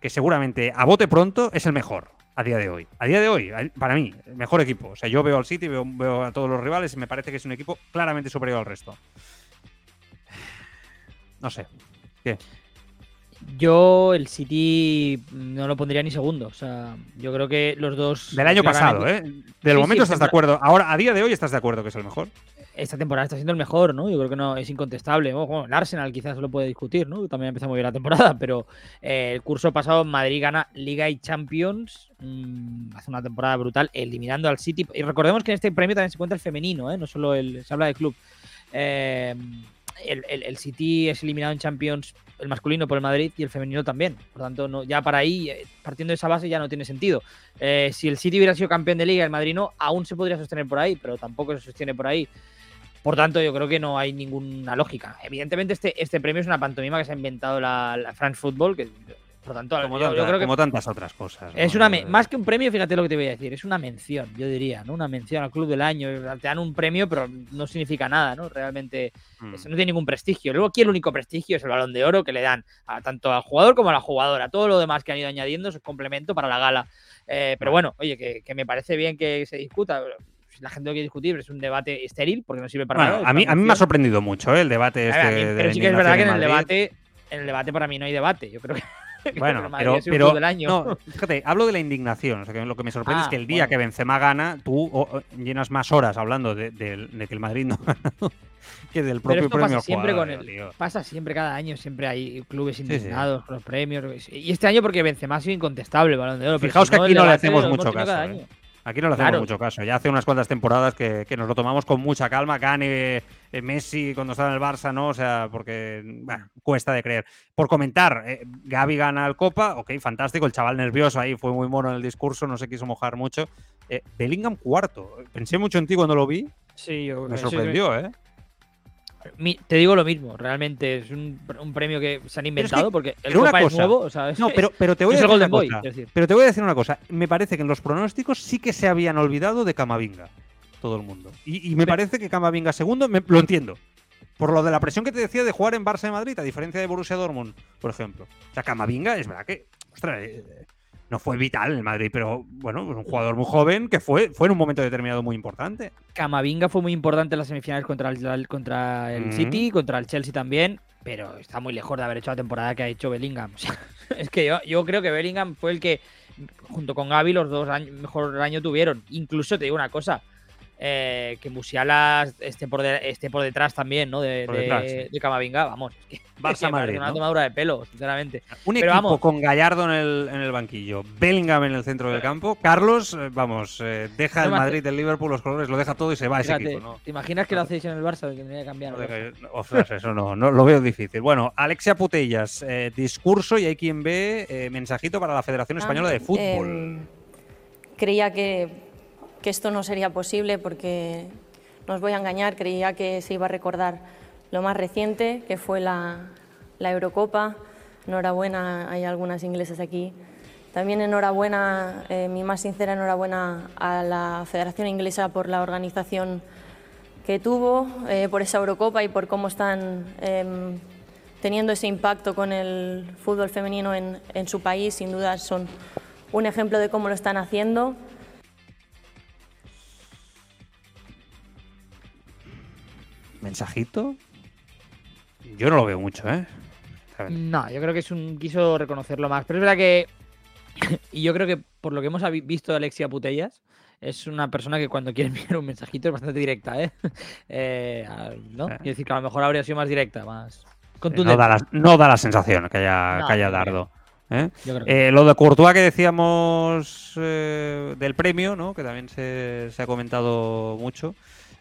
que seguramente a bote pronto es el mejor a día de hoy. A día de hoy, para mí, el mejor equipo. O sea, yo veo al City, veo a todos los rivales y me parece que es un equipo claramente superior al resto. No sé. Yo el City no lo pondría ni segundo. O sea, yo creo que los dos. Del año pasado, ¿eh? Del Sí, momento sí, estás de acuerdo. Ahora, a día de hoy estás de acuerdo que es el mejor. Esta temporada está siendo el mejor, ¿no? Yo creo que no es incontestable. Bueno, el Arsenal quizás lo puede discutir, ¿no? También empezó muy bien la temporada, [LAUGHS] pero eh, el curso pasado Madrid gana Liga y Champions. mm, hace una temporada brutal, eliminando al City. Y recordemos que en este premio también se cuenta el femenino, ¿eh? No solo el. Se habla de club. Eh, el, City es eliminado en Champions, el masculino por el Madrid y el femenino también. Por tanto, ya para ahí, eh, partiendo de esa base, ya no tiene sentido. Eh, si el City hubiera sido campeón de liga el Madrid no, aún se podría sostener por ahí, pero tampoco se sostiene por ahí. Por tanto, yo creo que no hay ninguna lógica. Evidentemente, este, este premio es una pantomima que se ha inventado la, France Football, por tanto, Como, yo, yo tanta- creo que como tantas otras cosas. es ¿no? una Eh, más que un premio, fíjate lo que te voy a decir, es una mención, yo diría, ¿no? Una mención al club del año. Te dan un premio, pero no significa nada, ¿no? Realmente mm. eso no tiene ningún prestigio. Luego aquí el único prestigio es el balón de oro que le dan a, tanto al jugador como a la jugadora. Todo lo demás que han ido añadiendo es un complemento para la gala. Eh, pero bueno, oye, que, que me parece bien que se discuta. La gente lo quiere discutir, es un debate estéril porque no sirve para Bueno, nada. a mí, a mí me ha sorprendido mucho ¿eh? el debate A ver, este mí- de pero sí que es verdad que en el debate, en el debate para mí no hay debate. Yo creo que. [LAUGHS] Bueno, pero, año. no, fíjate, hablo de la indignación. O sea, que lo que me sorprende es Ah, que el día bueno. que Benzema gana, tú llenas más horas hablando de, de- de que el Madrid no [LAUGHS] ha ganado que del Pero propio esto premio pasa siempre con jugador, el, tío. pasa siempre cada año, siempre hay clubes sí. indignados con los premios. Y este año porque Benzema ha sido incontestable el balón de oro. Fijaos si que no, aquí no le hacemos mucho caso, ¿eh? Aquí no le hacemos Claro. mucho caso. Ya hace unas cuantas temporadas que, que nos lo tomamos con mucha calma. Gane eh, Messi cuando estaba en el Barça, ¿no? O sea, porque bueno, cuesta de creer. Por comentar, eh, Gaby gana el Copa, ok, fantástico. El chaval nervioso ahí fue muy mono en el discurso, no se quiso mojar mucho. Eh, Bellingham cuarto. Pensé mucho en ti cuando lo vi, Sí, yo- me sorprendió, ¿eh? Te digo lo mismo, realmente es un, un premio que se han inventado porque el pero una Copa es cosa- nuevo, o sea, es- No, pero, pero te voy a es el decir una Golden Boy, cosa. quiero decir. Pero te voy a decir una cosa. Me parece que en los pronósticos sí que se habían olvidado de Camavinga. Todo el mundo. Y, y me parece que Camavinga segundo, me- lo entiendo. Por lo de la presión que te decía de jugar en Barça de Madrid, a diferencia de Borussia Dortmund, por ejemplo. O sea, Camavinga es verdad que, ostras, eh, no fue vital en el Madrid, pero bueno, es un jugador muy joven que fue, fue en un momento determinado muy importante. Camavinga fue muy importante en las semifinales contra el, contra el Mm. City, contra el Chelsea también, pero está muy lejos de haber hecho la temporada que ha hecho Bellingham. [LAUGHS] O sea, es que yo, yo creo que Bellingham fue el que, junto con Gaby, los dos años, mejor año tuvieron. Incluso te digo una cosa, eh, que Musiala esté por, de- esté por detrás también, ¿no? De, Por de- detrás, sí. de Camavinga, vamos. Es que, Barça [LAUGHS] Madrid, una ¿no? tomadura de pelo, sinceramente. Un Pero equipo vamos. con Gallardo en el, en el banquillo, Bellingham en el centro del campo. Carlos, eh, vamos, eh, deja No el Madrid, el Liverpool, los colores, lo deja todo y se va a ese Fíjate, equipo, ¿no? ¿Te imaginas que lo hacéis en el Barça? Que tendría que cambiar. Ostras, eso no, no lo veo difícil. Bueno, Alexia Putellas, eh, discurso y hay quien ve eh, mensajito para la Federación Española de Fútbol. Eh, creía que, que esto no sería posible porque, no os voy a engañar, creía que se iba a recordar lo más reciente, que fue la, la Eurocopa. Enhorabuena, hay algunas inglesas aquí. También enhorabuena, eh, mi más sincera enhorabuena a la Federación Inglesa por la organización que tuvo, eh, por esa Eurocopa y por cómo están em, teniendo ese impacto con el fútbol femenino en, en su país. Sin duda son un ejemplo de cómo lo están haciendo. ¿Mensajito? Yo no lo veo mucho, ¿eh? No, yo creo que es un quiso reconocerlo más. Pero es verdad que. [COUGHS] y yo creo que por lo que hemos visto de Alexia Putellas, es una persona que cuando quiere [LAUGHS] enviar un mensajito es bastante directa, ¿eh? [LAUGHS] Eh, ¿No? Eh. Quiero decir que a lo mejor habría sido más directa, más No contundente. da, la, no da la sensación que haya, No, que haya no dardo. ¿eh? Yo creo que Eh, lo de Courtois que decíamos eh, del premio, ¿no? que también se, se ha comentado mucho.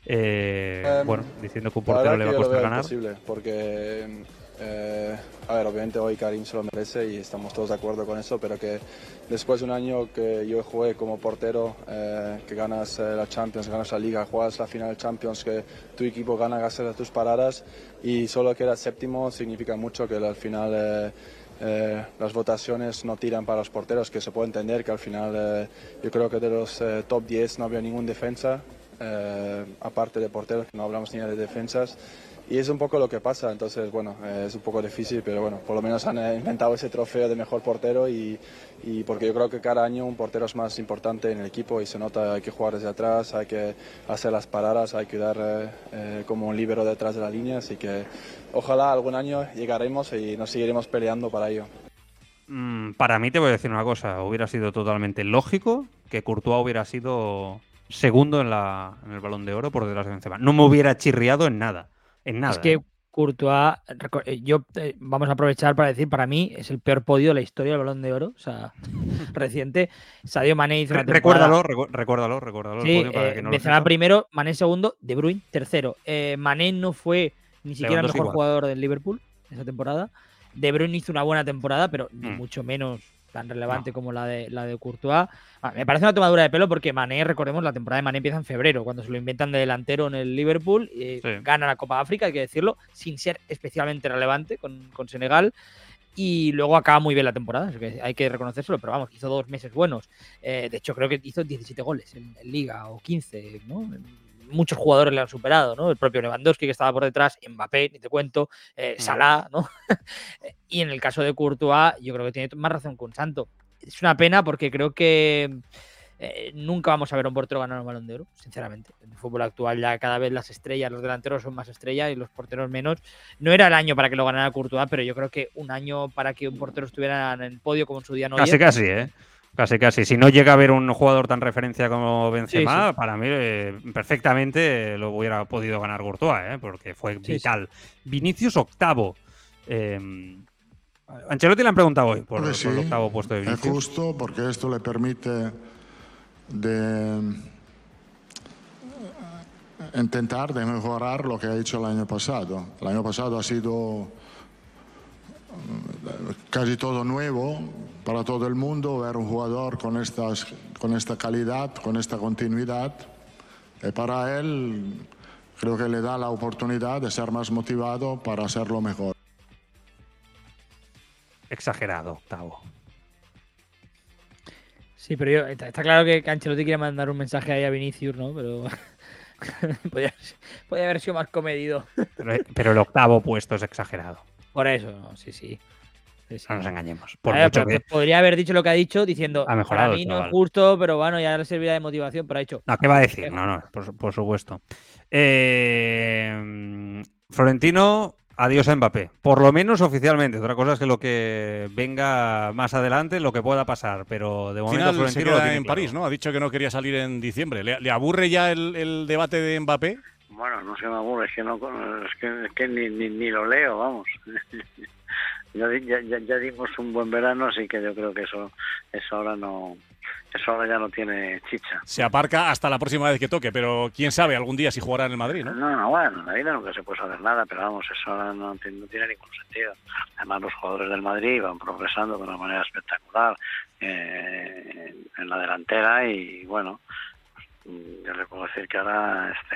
Eh, Em, bueno, diciendo que un portero le va a costar ganar. imposible, porque, eh, a ver, obviamente hoy Karim se lo merece y estamos todos de acuerdo con eso, pero que después de un año que yo jugué como portero, eh, que ganas eh, la Champions, ganas la Liga, juegas la final de Champions, que tu equipo gana gracias a tus paradas y solo queda séptimo significa mucho que al final... eh, eh, las votaciones no tiran para los porteros, que se puede entender que al final eh, yo creo que de los top 10 no había ningún defensa, eh, aparte de porteros, no hablamos ni de defensas. Y es un poco lo que pasa, entonces bueno, eh, es un poco difícil, pero bueno, por lo menos han eh, inventado ese trofeo de mejor portero y, porque yo creo que cada año un portero es más importante en el equipo y se nota, hay que jugar desde atrás, hay que hacer las paradas, hay que dar como un líbero detrás de la línea, así que ojalá algún año llegaremos y nos seguiremos peleando para ello. Mm, para mí te voy a decir una cosa, hubiera sido totalmente lógico que Courtois hubiera sido segundo en, la, en el Balón de Oro por detrás de Benzema. No me hubiera chirriado en nada, en nada. Es que ¿eh? Courtois, eh, yo eh, vamos a aprovechar para decir, para mí es el peor podio de la historia del Balón de Oro, o sea, [LAUGHS] reciente. Sadio Mané hizo una temporada- recuérdalo, recu- recuérdalo, recuérdalo. el Sí, podio para eh, que no lo Benzema sepa. primero, Mané segundo, De Bruyne tercero. Eh, Mané no fue ni siquiera el mejor igual. jugador del Liverpool esa temporada. De Bruyne hizo una buena temporada, pero Mm. mucho menos tan relevante como la de la de Courtois. Ah, me parece una tomadura de pelo porque Mané, recordemos, la temporada de Mané empieza en febrero, cuando se lo inventan de delantero en el Liverpool, eh, Sí. gana la Copa África, hay que decirlo, sin ser especialmente relevante con, con Senegal. Y luego acaba muy bien la temporada, que hay que reconocérselo, pero vamos, hizo dos meses buenos. Eh, de hecho, creo que hizo 17 goles en, en Liga o 15, ¿no? Muchos jugadores le han superado, ¿no? El propio Lewandowski que estaba por detrás, Mbappé, ni te cuento, eh, Salah, ¿no? [LAUGHS] y en el caso de Courtois, yo creo que tiene más razón que un santo. Es una pena porque creo que eh, nunca vamos a ver a un portero ganar un balón de oro, sinceramente. En el fútbol actual ya cada vez las estrellas, los delanteros son más estrellas y los porteros menos. No era el año para que lo ganara Courtois, pero yo creo que un año para que un portero estuviera en el podio como en su día no Casi, casi, ¿eh? Casi, casi. Si no llega a haber un jugador tan referencia como Benzema, sí. para mí eh, perfectamente lo hubiera podido ganar Courtois, ¿eh? porque fue sí. vital. Vinicius octavo. Eh, Ancelotti le han preguntado hoy por, el octavo puesto de Es Vinicius. justo porque esto le permite de intentar de mejorar lo que ha hecho el año pasado. El año pasado ha sido eh, casi todo nuevo para todo el mundo, ver un jugador con, estas, con esta calidad, con esta continuidad. Y para él creo que le da la oportunidad de ser más motivado para hacerlo mejor. Exagerado, octavo. Sí, pero yo- está, está claro que Ancelotti quiere mandar un mensaje ahí a Vinicius, ¿no? Pero [LAUGHS] podría, podría haber sido más comedido. Pero, pero el octavo puesto es exagerado. Por eso, no, sí, sí. Sí, sí. No nos engañemos. Por A ver, mucho pero que- podría haber dicho lo que ha dicho diciendo, Ha mejorado para el mí no chaval". es justo, pero bueno, ya le servirá de motivación, pero ha dicho. No, ¿qué va a decir? No, no, por, por supuesto. Eh, Florentino, adiós a Mbappé. Por lo menos oficialmente. Otra cosa es que lo que venga más adelante, lo que pueda pasar. Pero de momento final se Florentino lo queda tiene en claro. París, ¿no? Ha dicho que no quería salir en diciembre. ¿Le, le aburre ya el, el debate de Mbappé? Bueno, no se me aburre, es que, no, es que, es que ni, ni, ni lo leo, vamos. [LAUGHS] ya, ya, ya, dimos un buen verano, así que yo creo que eso, eso ahora no, eso ahora ya no tiene chicha. Se aparca hasta la próxima vez que toque, pero quién sabe algún día si jugará en el Madrid, ¿no? No, no, bueno, en la vida nunca se puede saber nada, pero vamos, eso ahora no, tiene- no tiene ningún sentido. Además, los jugadores del Madrid van progresando de una manera espectacular eh, en, la delantera y bueno, yo le puedo decir que ahora este,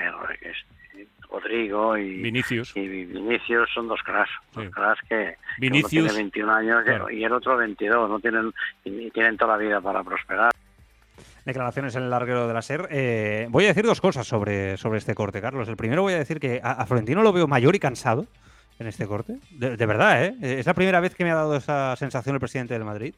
Rodrigo y Vinicius. y Vinicius son dos cracks, dos Sí. cracks que que uno Vinicius. tiene 21 años y- Claro. y el otro 22, no tienen y y tienen toda la vida para prosperar. Declaraciones en el larguero de la SER. Eh, voy a decir dos cosas sobre, sobre este corte, Carlos. El primero voy a decir que a, a Florentino lo veo mayor y cansado en este corte. De, de verdad, ¿eh? Es la primera vez que me ha dado esa sensación el presidente del Madrid.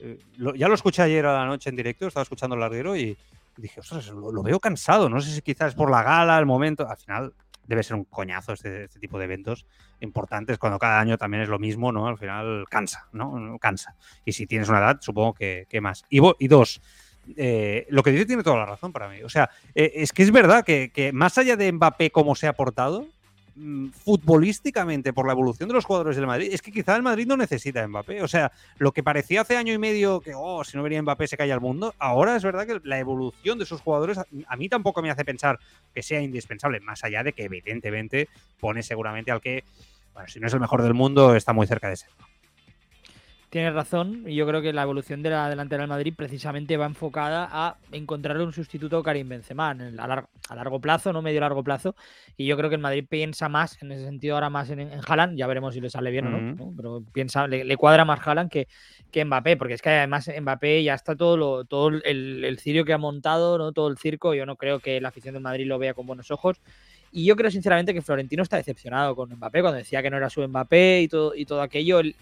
Eh, lo- ya lo escuché ayer a la noche en directo, estaba escuchando el larguero y dije, ostras, lo, veo cansado. No sé si quizás por la gala, el momento. Al final debe ser un coñazo este, este tipo de eventos importantes cuando cada año también es lo mismo, ¿no? Al final cansa, ¿no? Cansa. Y si tienes una edad, supongo que, que más. Y, y dos, eh, lo que dice tiene toda la razón para mí. O sea, eh, es que es verdad que, más allá de Mbappé cómo se ha portado, futbolísticamente por la evolución de los jugadores del Madrid, es que quizá el Madrid no necesita a Mbappé. O sea, lo que parecía hace año y medio que, oh, si no venía Mbappé se cae el mundo, ahora es verdad que la evolución de esos jugadores a- mí tampoco me hace pensar que sea indispensable, más allá de que evidentemente pone seguramente al que, bueno, si no es el mejor del mundo, está muy cerca de ser. Tienes razón, y yo creo que la evolución de la delantera del Madrid precisamente va enfocada a encontrarle un sustituto a Karim Benzema en el- a, largo, a largo plazo, no medio largo plazo, y yo creo que el Madrid piensa más en ese sentido ahora más en, en Haaland, ya veremos si le sale bien o no. ¿no? pero piensa, le, le cuadra más Haaland que, que Mbappé, porque es que además Mbappé ya está todo lo, todo el, el cirio que ha montado, ¿no? todo el circo, yo no creo que la afición del Madrid lo vea con buenos ojos, y yo creo sinceramente que Florentino está decepcionado con Mbappé cuando decía que no era su Mbappé y todo, y todo aquello. Él,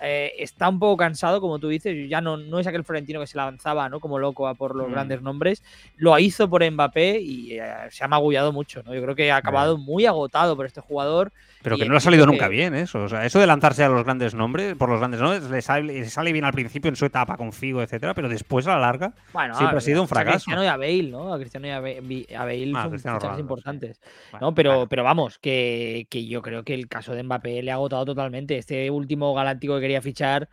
eh, está un poco cansado, como tú dices. Ya no, no es aquel Florentino que se lanzaba ¿no? como loco a por los Mm. grandes nombres. Lo hizo por Mbappé y eh, se ha magullado mucho. ¿no? Yo creo que ha acabado muy agotado por este jugador. Pero que no le ha salido nunca bien eso. O sea, eso de lanzarse a los grandes nombres, por los grandes nombres, le sale, le sale bien al principio en su etapa con Figo, etcétera, pero después a la larga Bueno, siempre a- ha sido un a fracaso. Cristiano y a Bale, ¿no? A Cristiano y a Bale, a Bale Ah, son Ronaldo, sí. importantes. Bueno, ¿no? Pero, claro. pero vamos, que, que yo creo que el caso de Mbappé le ha agotado totalmente. Este último galáctico que quería fichar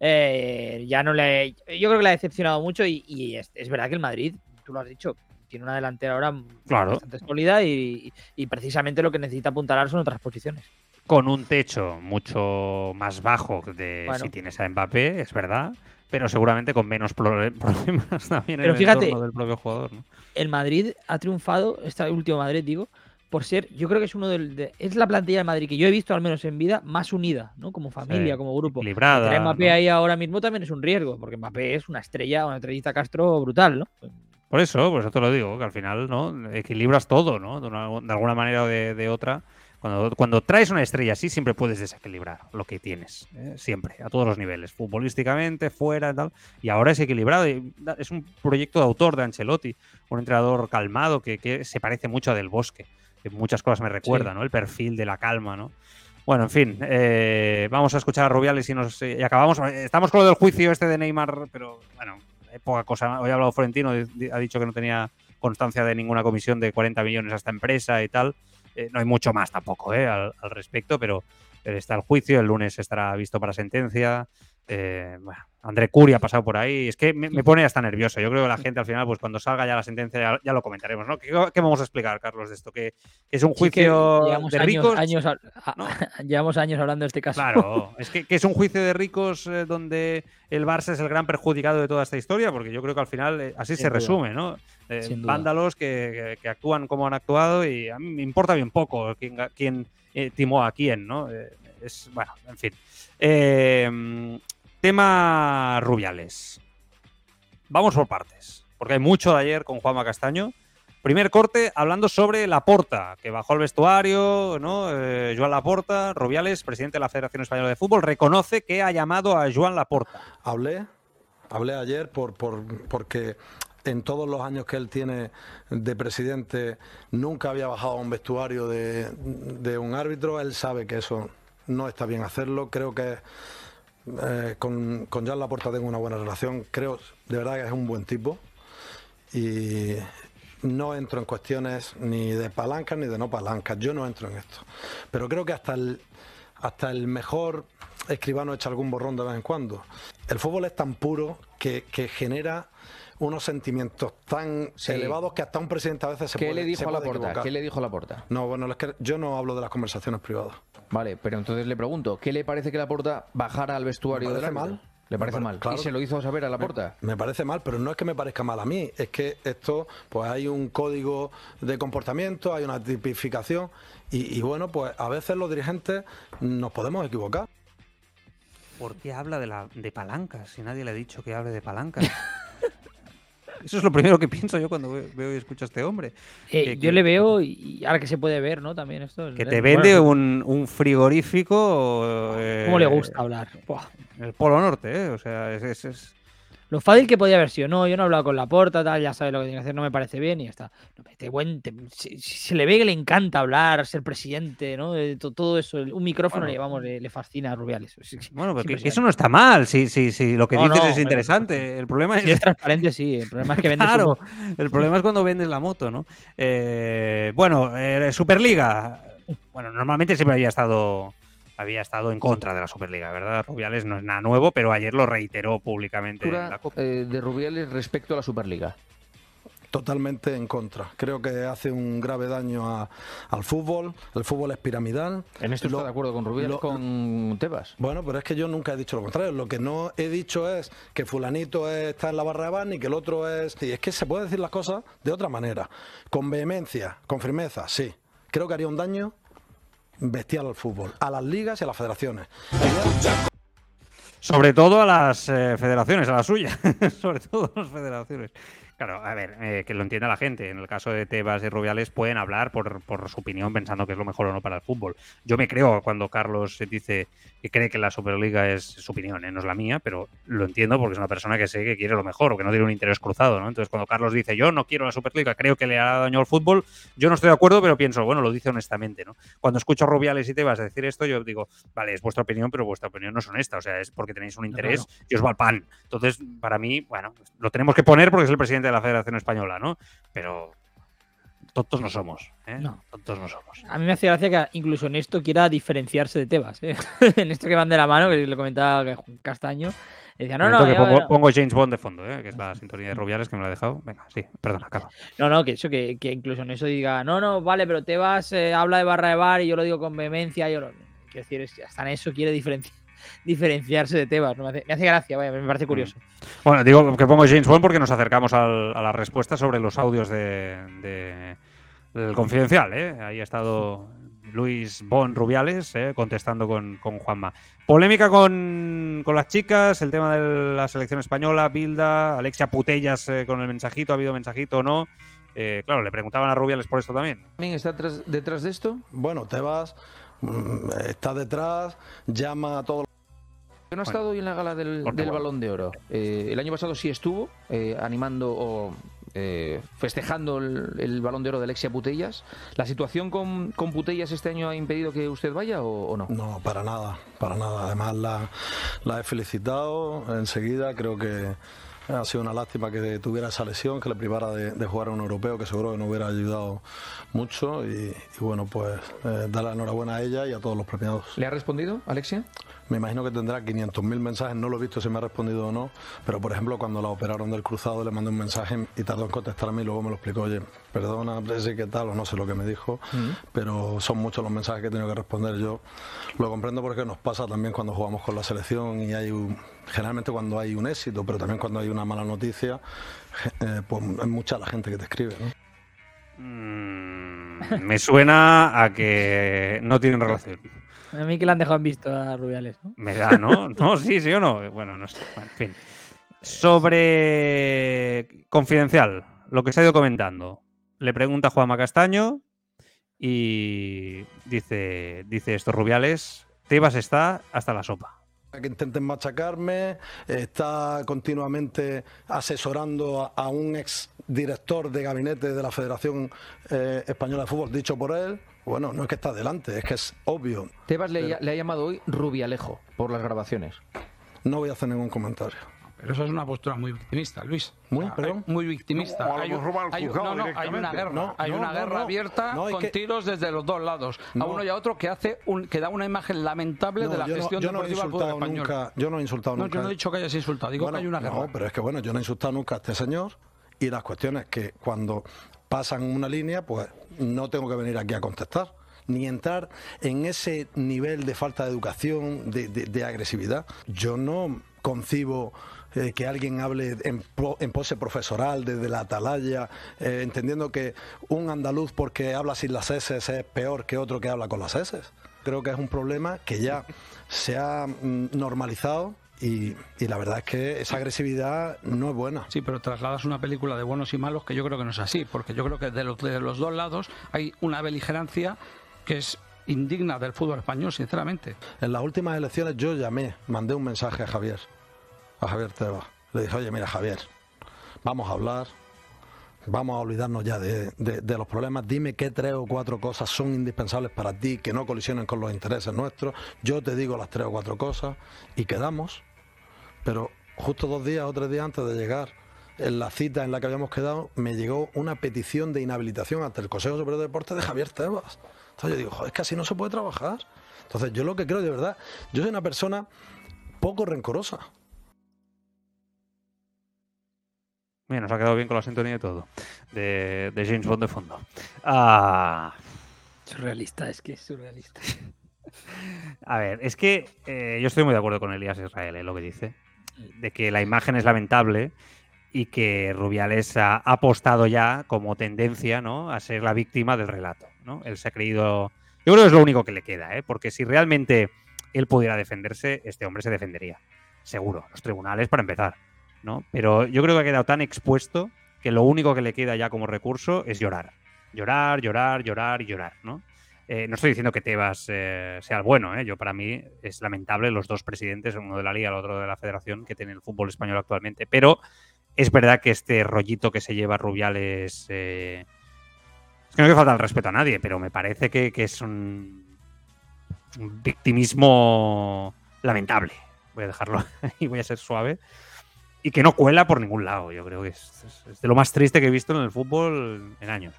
eh, ya no le. Yo creo que le ha decepcionado mucho y, y es, es verdad que el Madrid, tú lo has dicho, tiene una delantera ahora Claro. bastante sólida y, y precisamente lo que necesita apuntalar son otras posiciones. con un techo mucho más bajo de Bueno. si tienes a Mbappé, es verdad, pero seguramente con menos [LAUGHS] problemas también Pero en fíjate, el entorno del propio jugador. ¿no? el Madrid ha triunfado, este último Madrid, digo, por ser, yo creo que es uno del, de- es la plantilla de Madrid que yo he visto, al menos en vida, más unida, ¿no? Como familia, Sí, como grupo. equilibrada, Tener a Mbappé ¿no? ahí ahora mismo también es un riesgo, porque Mbappé es una estrella, una estrellita Castro brutal, ¿no? Por eso, por eso te lo digo, que al final no equilibras todo, ¿no? De, una- de alguna manera o de, de otra. Cuando, cuando traes una estrella así, siempre puedes desequilibrar lo que tienes. ¿eh? Siempre, a todos los niveles. Futbolísticamente, fuera y tal. Y ahora es equilibrado. y es un proyecto de autor de Ancelotti. Un entrenador calmado que, que se parece mucho a Del Bosque. Que muchas cosas me recuerda, Sí. ¿no? El perfil de la calma, ¿no? Bueno, en fin, eh, vamos a escuchar a Rubiales y, nos, y acabamos. Estamos con lo del juicio este de Neymar, pero bueno, hay poca cosa. Hoy ha hablado Florentino, ha dicho que no tenía constancia de ninguna comisión de 40 millones a esta empresa y tal. Eh, no hay mucho más tampoco eh, al, al respecto, pero eh, está el juicio, el lunes estará visto para sentencia. Eh, bueno, André Curi ha pasado por ahí. Es que me, me pone hasta nervioso. Yo creo que la gente al final, pues cuando salga ya la sentencia, ya, ya lo comentaremos, ¿no? ¿Qué, qué vamos a explicar, Carlos, de esto? ¿Que, es un juicio de años, ricos? años a- a- ¿no? [LAUGHS] llevamos años hablando de este caso. Claro, [LAUGHS] es que, que es un juicio de ricos eh, donde el Barça es el gran perjudicado de toda esta historia, porque yo creo que al final eh, así Sin se duda. resume, ¿no? Eh, vándalos que, que- que actúan como han actuado y a mí me importa bien poco quién, timó a quién, ¿no? Es, bueno, en fin. Eh, tema Rubiales. Vamos por partes, porque hay mucho de ayer con Juanma Castaño. Primer corte hablando sobre Laporta, que bajó al vestuario, ¿no? Eh, Joan Laporta, Rubiales, presidente de la Federación Española de Fútbol, reconoce que ha llamado a Joan Laporta. Hablé, hablé ayer por, por- porque en todos los años que él tiene de presidente nunca había bajado a un vestuario de, de un árbitro. Él sabe que eso no está bien hacerlo. Creo que eh, con, con Joan Laporta tengo una buena relación. Creo de verdad que es un buen tipo. Y no entro en cuestiones ni de palancas ni de no palancas. Yo no entro en esto. Pero creo que hasta el, hasta el mejor escribano echa algún borrón de vez en cuando. El fútbol es tan puro que genera unos sentimientos tan Sí. elevados que hasta un presidente a veces se ¿Qué puede le dijo se a la puede porta? equivocar. ¿Qué le dijo a la porta? No, bueno, es que yo no hablo de las conversaciones privadas. Vale, pero entonces le pregunto, ¿qué le parece que la porta bajara al vestuario Me parece mal. Le parece pare- mal. claro. ¿Y se lo hizo saber a la porta? Me parece mal, pero no es que me parezca mal a mí, es que esto, pues hay un código de comportamiento, hay una tipificación y, y bueno, pues a veces los dirigentes nos podemos equivocar. ¿Por qué habla de, la, de palancas si nadie le ha dicho que hable de palancas? [LAUGHS] Eso es lo primero que pienso yo cuando ve- veo y escucho a este hombre. Eh, Que- yo que- le veo, y ahora que se puede ver, ¿no? También esto. es- Que te bueno, vende un, un frigorífico. eh, ¿Cómo le gusta hablar? Buah. El Polo Norte, ¿eh? O sea, es- es- es, Lo fácil que podía haber sido, no, yo no he hablado con la porta, tal, ya sabe lo que tiene que hacer, no me parece bien y ya está. No, este buen, te- se, se le ve que le encanta hablar, ser presidente, ¿no? To- todo eso, un micrófono Bueno. le, vamos, le, le fascina a Rubiales. Es- es- Bueno, pero es que- eso no está mal. Si, si, si lo que No, dices no, es interesante. El problema es. Si es transparente, sí, el problema es que vendes Claro, el problema es cuando vendes la moto, ¿no? Eh, bueno, eh, Superliga. bueno, normalmente siempre había estado había estado en contra de la Superliga, ¿verdad? Rubiales no es nada nuevo, pero ayer lo reiteró públicamente en la Copa. Eh, de Rubiales respecto a la Superliga. Totalmente en contra. Creo que hace un grave daño a- al fútbol. El fútbol es piramidal. En esto Lo- está de acuerdo con Rubiales, lo- con Tebas. Bueno, pero es que yo nunca he dicho lo contrario. Lo que no he dicho es que fulanito es- está en la barra de bar ni que el otro es... Y es que se puede decir las cosas de otra manera. Con vehemencia, con firmeza, sí. Creo que haría un daño bestial al fútbol, a las ligas y a las federaciones. Sobre todo a las eh, federaciones, a la suya. [LAUGHS] Sobre todo a las federaciones. Claro, a ver, eh, que lo entienda la gente. En el caso de Tebas y Rubiales pueden hablar por, por su opinión pensando que es lo mejor o no para el fútbol. Yo me creo cuando Carlos dice que cree que la Superliga es su opinión, ¿eh? no es la mía, pero lo entiendo porque es una persona que sé que quiere lo mejor o que no tiene un interés cruzado. ¿no? Entonces cuando Carlos dice yo no quiero la Superliga, creo que le hará daño al fútbol, yo no estoy de acuerdo, pero pienso, bueno, lo dice honestamente. ¿no? Cuando escucho a Rubiales y Tebas decir esto, yo digo, vale, es vuestra opinión, pero vuestra opinión no es honesta. O sea, es porque tenéis un interés y os va al pan. Entonces, para mí, bueno, lo tenemos que poner porque es el presidente de la Federación Española, ¿no? Pero tontos no somos, ¿eh? No. Tontos no somos. A mí me hace gracia que incluso en esto quiera diferenciarse de Tebas. ¿eh? [LAUGHS] en esto que van de la mano, que le comentaba Castaño. Decía, no, no, yo- pongo, no. pongo James Bond de fondo, ¿eh? que es la sintonía de Rubiales que me lo ha dejado. Venga, sí, perdona, acaba. No, no, que eso, que, que incluso en eso diga, no, no, vale, pero Tebas eh, habla de barra de bar y yo lo digo con vehemencia. Yo lo... Quiero decir, hasta en eso quiere diferenci- diferenciarse de Tebas. ¿no? Me, hace, me hace gracia, vaya, me parece curioso. Bueno, digo que pongo James Bond porque nos acercamos al- a la respuesta sobre los audios de, de- del confidencial. ¿eh? Ahí ha estado Luis Bond Rubiales ¿eh? contestando con, con Juanma. Polémica con, con las chicas, el tema de la selección española, Bilda, Alexia Putellas eh, con el mensajito, ¿ha habido mensajito o no? Eh, claro, le preguntaban a Rubiales por esto también. ¿También está tras- detrás de esto? Bueno, Tebas mm, está detrás, llama a todos Yo no he estado hoy en la gala del. Balón de Oro. Eh, el año pasado sí estuvo eh, animando o eh, festejando el, el Balón de Oro de Alexia Putellas. ¿La situación con, con Putellas este año ha impedido que usted vaya o, o no? No, para nada, para nada. Además la, la he felicitado enseguida. Creo que ha sido una lástima que tuviera esa lesión, que le privara de, de jugar a un europeo, que seguro que nos hubiera ayudado mucho. Y, y bueno, pues eh, dar la enhorabuena a ella y a todos los premiados. ¿Le ha respondido, Alexia? Me imagino que tendrá 500.000 mensajes, no lo he visto si me ha respondido o no, pero por ejemplo cuando la operaron del cruzado le mandé un mensaje y tardó en contestarme y luego me lo explicó, oye, perdona, Presi, ¿qué tal? O no sé lo que me dijo, pero son muchos los mensajes que he tenido que responder yo. Lo comprendo porque nos pasa también cuando jugamos con la selección y hay un, generalmente cuando hay un éxito, pero también cuando hay una mala noticia, eh, pues es mucha la gente que te escribe, ¿no? Mm, me suena a que no tienen relación. A mí que le han dejado en visto a Rubiales. ¿no? Me da, ¿no? No, sí, sí o no. Bueno, no sé. Bueno, en fin. Sobre Confidencial, lo que se ha ido comentando. Le pregunta Juanma Castaño y dice, dice esto Rubiales, Tebas está hasta la sopa. Que intenten machacarme, está continuamente asesorando a, un ex director de gabinete de la Federación eh, Española de Fútbol, dicho por él. Bueno, no es que está delante, es que es obvio. Tebas le, le ha llamado hoy Rubialejo por las grabaciones. No voy a hacer ningún comentario. Pero eso es una postura muy victimista, Luis. Muy, perdón. Muy victimista. No, hay, hay no, no, hay una guerra. No, hay no, una no, guerra no. abierta con que- tiros desde los dos lados. A No. uno y a otro que hace un, que da una imagen lamentable No, de la yo no- gestión yo no he deportiva del fútbol insultado español. nunca- yo no he insultado No, nunca. yo no he dicho que hayas insultado, digo Bueno, que hay una guerra. No, pero es que bueno, yo no he insultado nunca a este señor y las cuestiones que cuando pasan una línea, pues no tengo que venir aquí a contestar ni entrar en ese nivel de falta de educación, de, de- de agresividad. Yo no concibo eh, que alguien hable en, pro- en pose profesoral desde la atalaya, eh, entendiendo que un andaluz porque habla sin las S es peor que otro que habla con las S. Creo que es un problema que ya se ha mm, normalizado y, y la verdad es que esa agresividad no es buena. Sí, pero trasladas una película de buenos y malos que yo creo que no es así, porque yo creo que de los, de los dos lados hay una beligerancia que es indigna del fútbol español, sinceramente. En las últimas elecciones yo llamé, mandé un mensaje a Javier, a Javier Tebas. Le dije, oye, mira Javier, vamos a hablar, vamos a olvidarnos ya de, de- los problemas, dime qué tres o cuatro cosas son indispensables para ti, que no colisionen con los intereses nuestros, yo te digo las tres o cuatro cosas y quedamos. Pero justo dos días o tres días antes de llegar en la cita en la que habíamos quedado, me llegó una petición de inhabilitación ante el Consejo Superior de Deportes de Javier Tebas. Entonces yo digo, es que así no se puede trabajar. Entonces yo lo que creo de verdad, yo soy una persona poco rencorosa. Mira, nos ha quedado bien con la sintonía y todo. De, de James Bond de fondo. Ah, Surrealista, es que es surrealista. [LAUGHS] a ver, es que eh, yo estoy muy de acuerdo con Elías Israel en lo que dice. De que la imagen es lamentable y que Rubiales ha, ha apostado ya como tendencia ¿no? a ser la víctima del relato. ¿no? Él se ha creído. Yo creo que es lo único que le queda, ¿eh? porque si realmente él pudiera defenderse, este hombre se defendería. Seguro. Los tribunales para empezar. ¿No? Pero yo creo que ha quedado tan expuesto que lo único que le queda ya como recurso es llorar. Llorar, llorar, llorar y llorar, ¿no? Eh, no estoy diciendo que Tebas eh, sea el bueno, ¿eh? yo para mí es lamentable los dos presidentes, uno de la Liga, el otro de la Federación, que tiene el fútbol español actualmente, pero es verdad que este rollito que se lleva Rubiales eh, es que no que falta el respeto a nadie, pero me parece que, que es un, un victimismo lamentable. Voy a dejarlo [LAUGHS] y voy a ser suave. Y que no cuela por ningún lado. Yo creo que es, de lo más triste que he visto en el fútbol en años.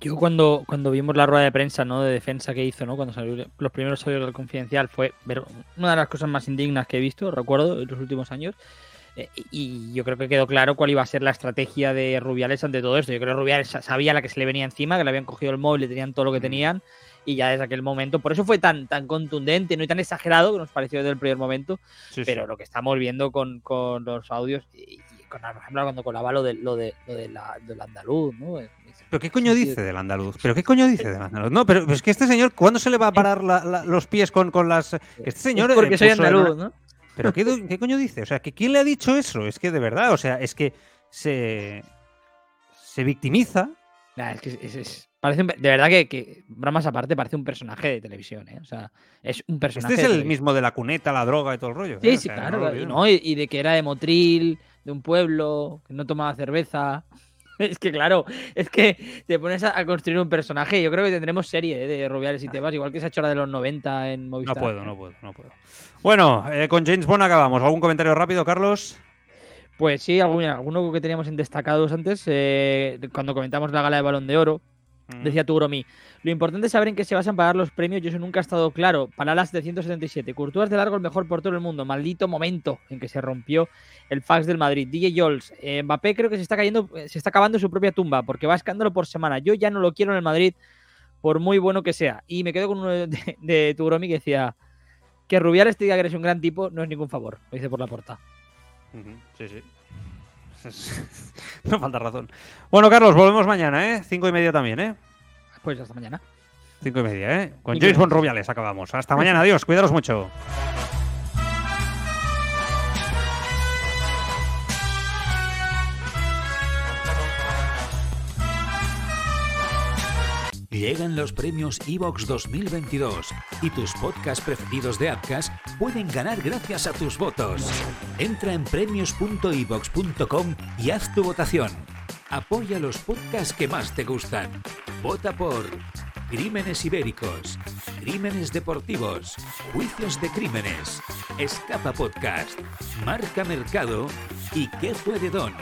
Yo cuando, cuando vimos la rueda de prensa ¿no? de defensa que hizo, ¿no? cuando salió los primeros audios del confidencial, fue ver- una de las cosas más indignas que he visto, recuerdo, en los últimos años. Eh, y yo creo que quedó claro cuál iba a ser la estrategia de Rubiales ante todo esto. Yo creo que Rubiales sa- sabía la que se le venía encima, que le habían cogido el móvil, le tenían todo lo que tenían, y ya desde aquel momento, por eso fue tan, tan contundente ¿no? y tan exagerado que nos pareció desde el primer momento. Sí, pero sí. lo que estamos viendo con, con los audios, y, y con, por ejemplo, cuando colaba lo de, lo de, lo de la, del andaluz, ¿no? ¿Pero qué coño dice del andaluz? ¿Pero qué coño dice del andaluz? No, pero es que este señor, ¿cuándo se le va a parar la- la- los pies con, con las. Este señor. Es porque eh, soy puso en andaluz, ¿no? ¿Pero qué, qué coño dice? O sea, que ¿quién le ha dicho eso? Es que de verdad, o sea, es que se. Se victimiza. Nah, es que es- es- parece un de verdad que, que, bromas aparte, parece un personaje de televisión, ¿eh? O sea, es un personaje. Este es el mismo de la cuneta, la droga y todo el rollo. Sí, ¿eh? O sí, sea, claro. no y, no, y- de que era de Motril, de un pueblo, que no tomaba cerveza. [LAUGHS] Es que, claro, es que te pones a, a construir un personaje. Yo creo que tendremos serie ¿eh? de Rubiales y Tebas, igual que se ha hecho la de los 90 en No Movistar. puedo, no puedo, no puedo. Bueno, eh, con James Bond acabamos. ¿Algún comentario rápido, Carlos? Pues sí, algún- alguno que teníamos en destacados antes, eh, cuando comentamos la gala de Balón de Oro, Mm. decía Tugromi, lo importante es saber en qué se basan para dar los premios y eso nunca ha estado claro. Palalas de 177, Courtois de largo el mejor portero del mundo, maldito momento en que se rompió el fax del Madrid. DJ Jols, eh, Mbappé creo que se está cayendo, eh, se está acabando su propia tumba porque va escándalo por semana. Yo ya no lo quiero en el Madrid por muy bueno que sea. Y me quedo con uno de, de, de Tugromi que decía que Rubiales te diga que eres un gran tipo no es ningún favor, lo dice por la porta. Sí, sí. [LAUGHS] no falta razón. Bueno, Carlos, volvemos mañana, ¿eh? Cinco y media también, ¿eh? Pues hasta mañana. Cinco y media, ¿eh? Con James. Rubiales acabamos. Hasta mañana, adiós. Cuidaros mucho. Llegan los premios Evox 2022 y tus podcasts preferidos de Apcas pueden ganar gracias a tus votos. Entra en premios.evox.com y haz tu votación. Apoya los podcasts que más te gustan. Vota por Crímenes Ibéricos, Crímenes Deportivos, Juicios de Crímenes, Escapa Podcast, Marca Mercado y ¿Qué fue de Don?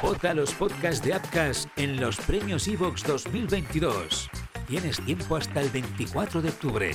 Vota los podcasts de Apcas en los premios Evox 2022. Tienes tiempo hasta el 24 de octubre.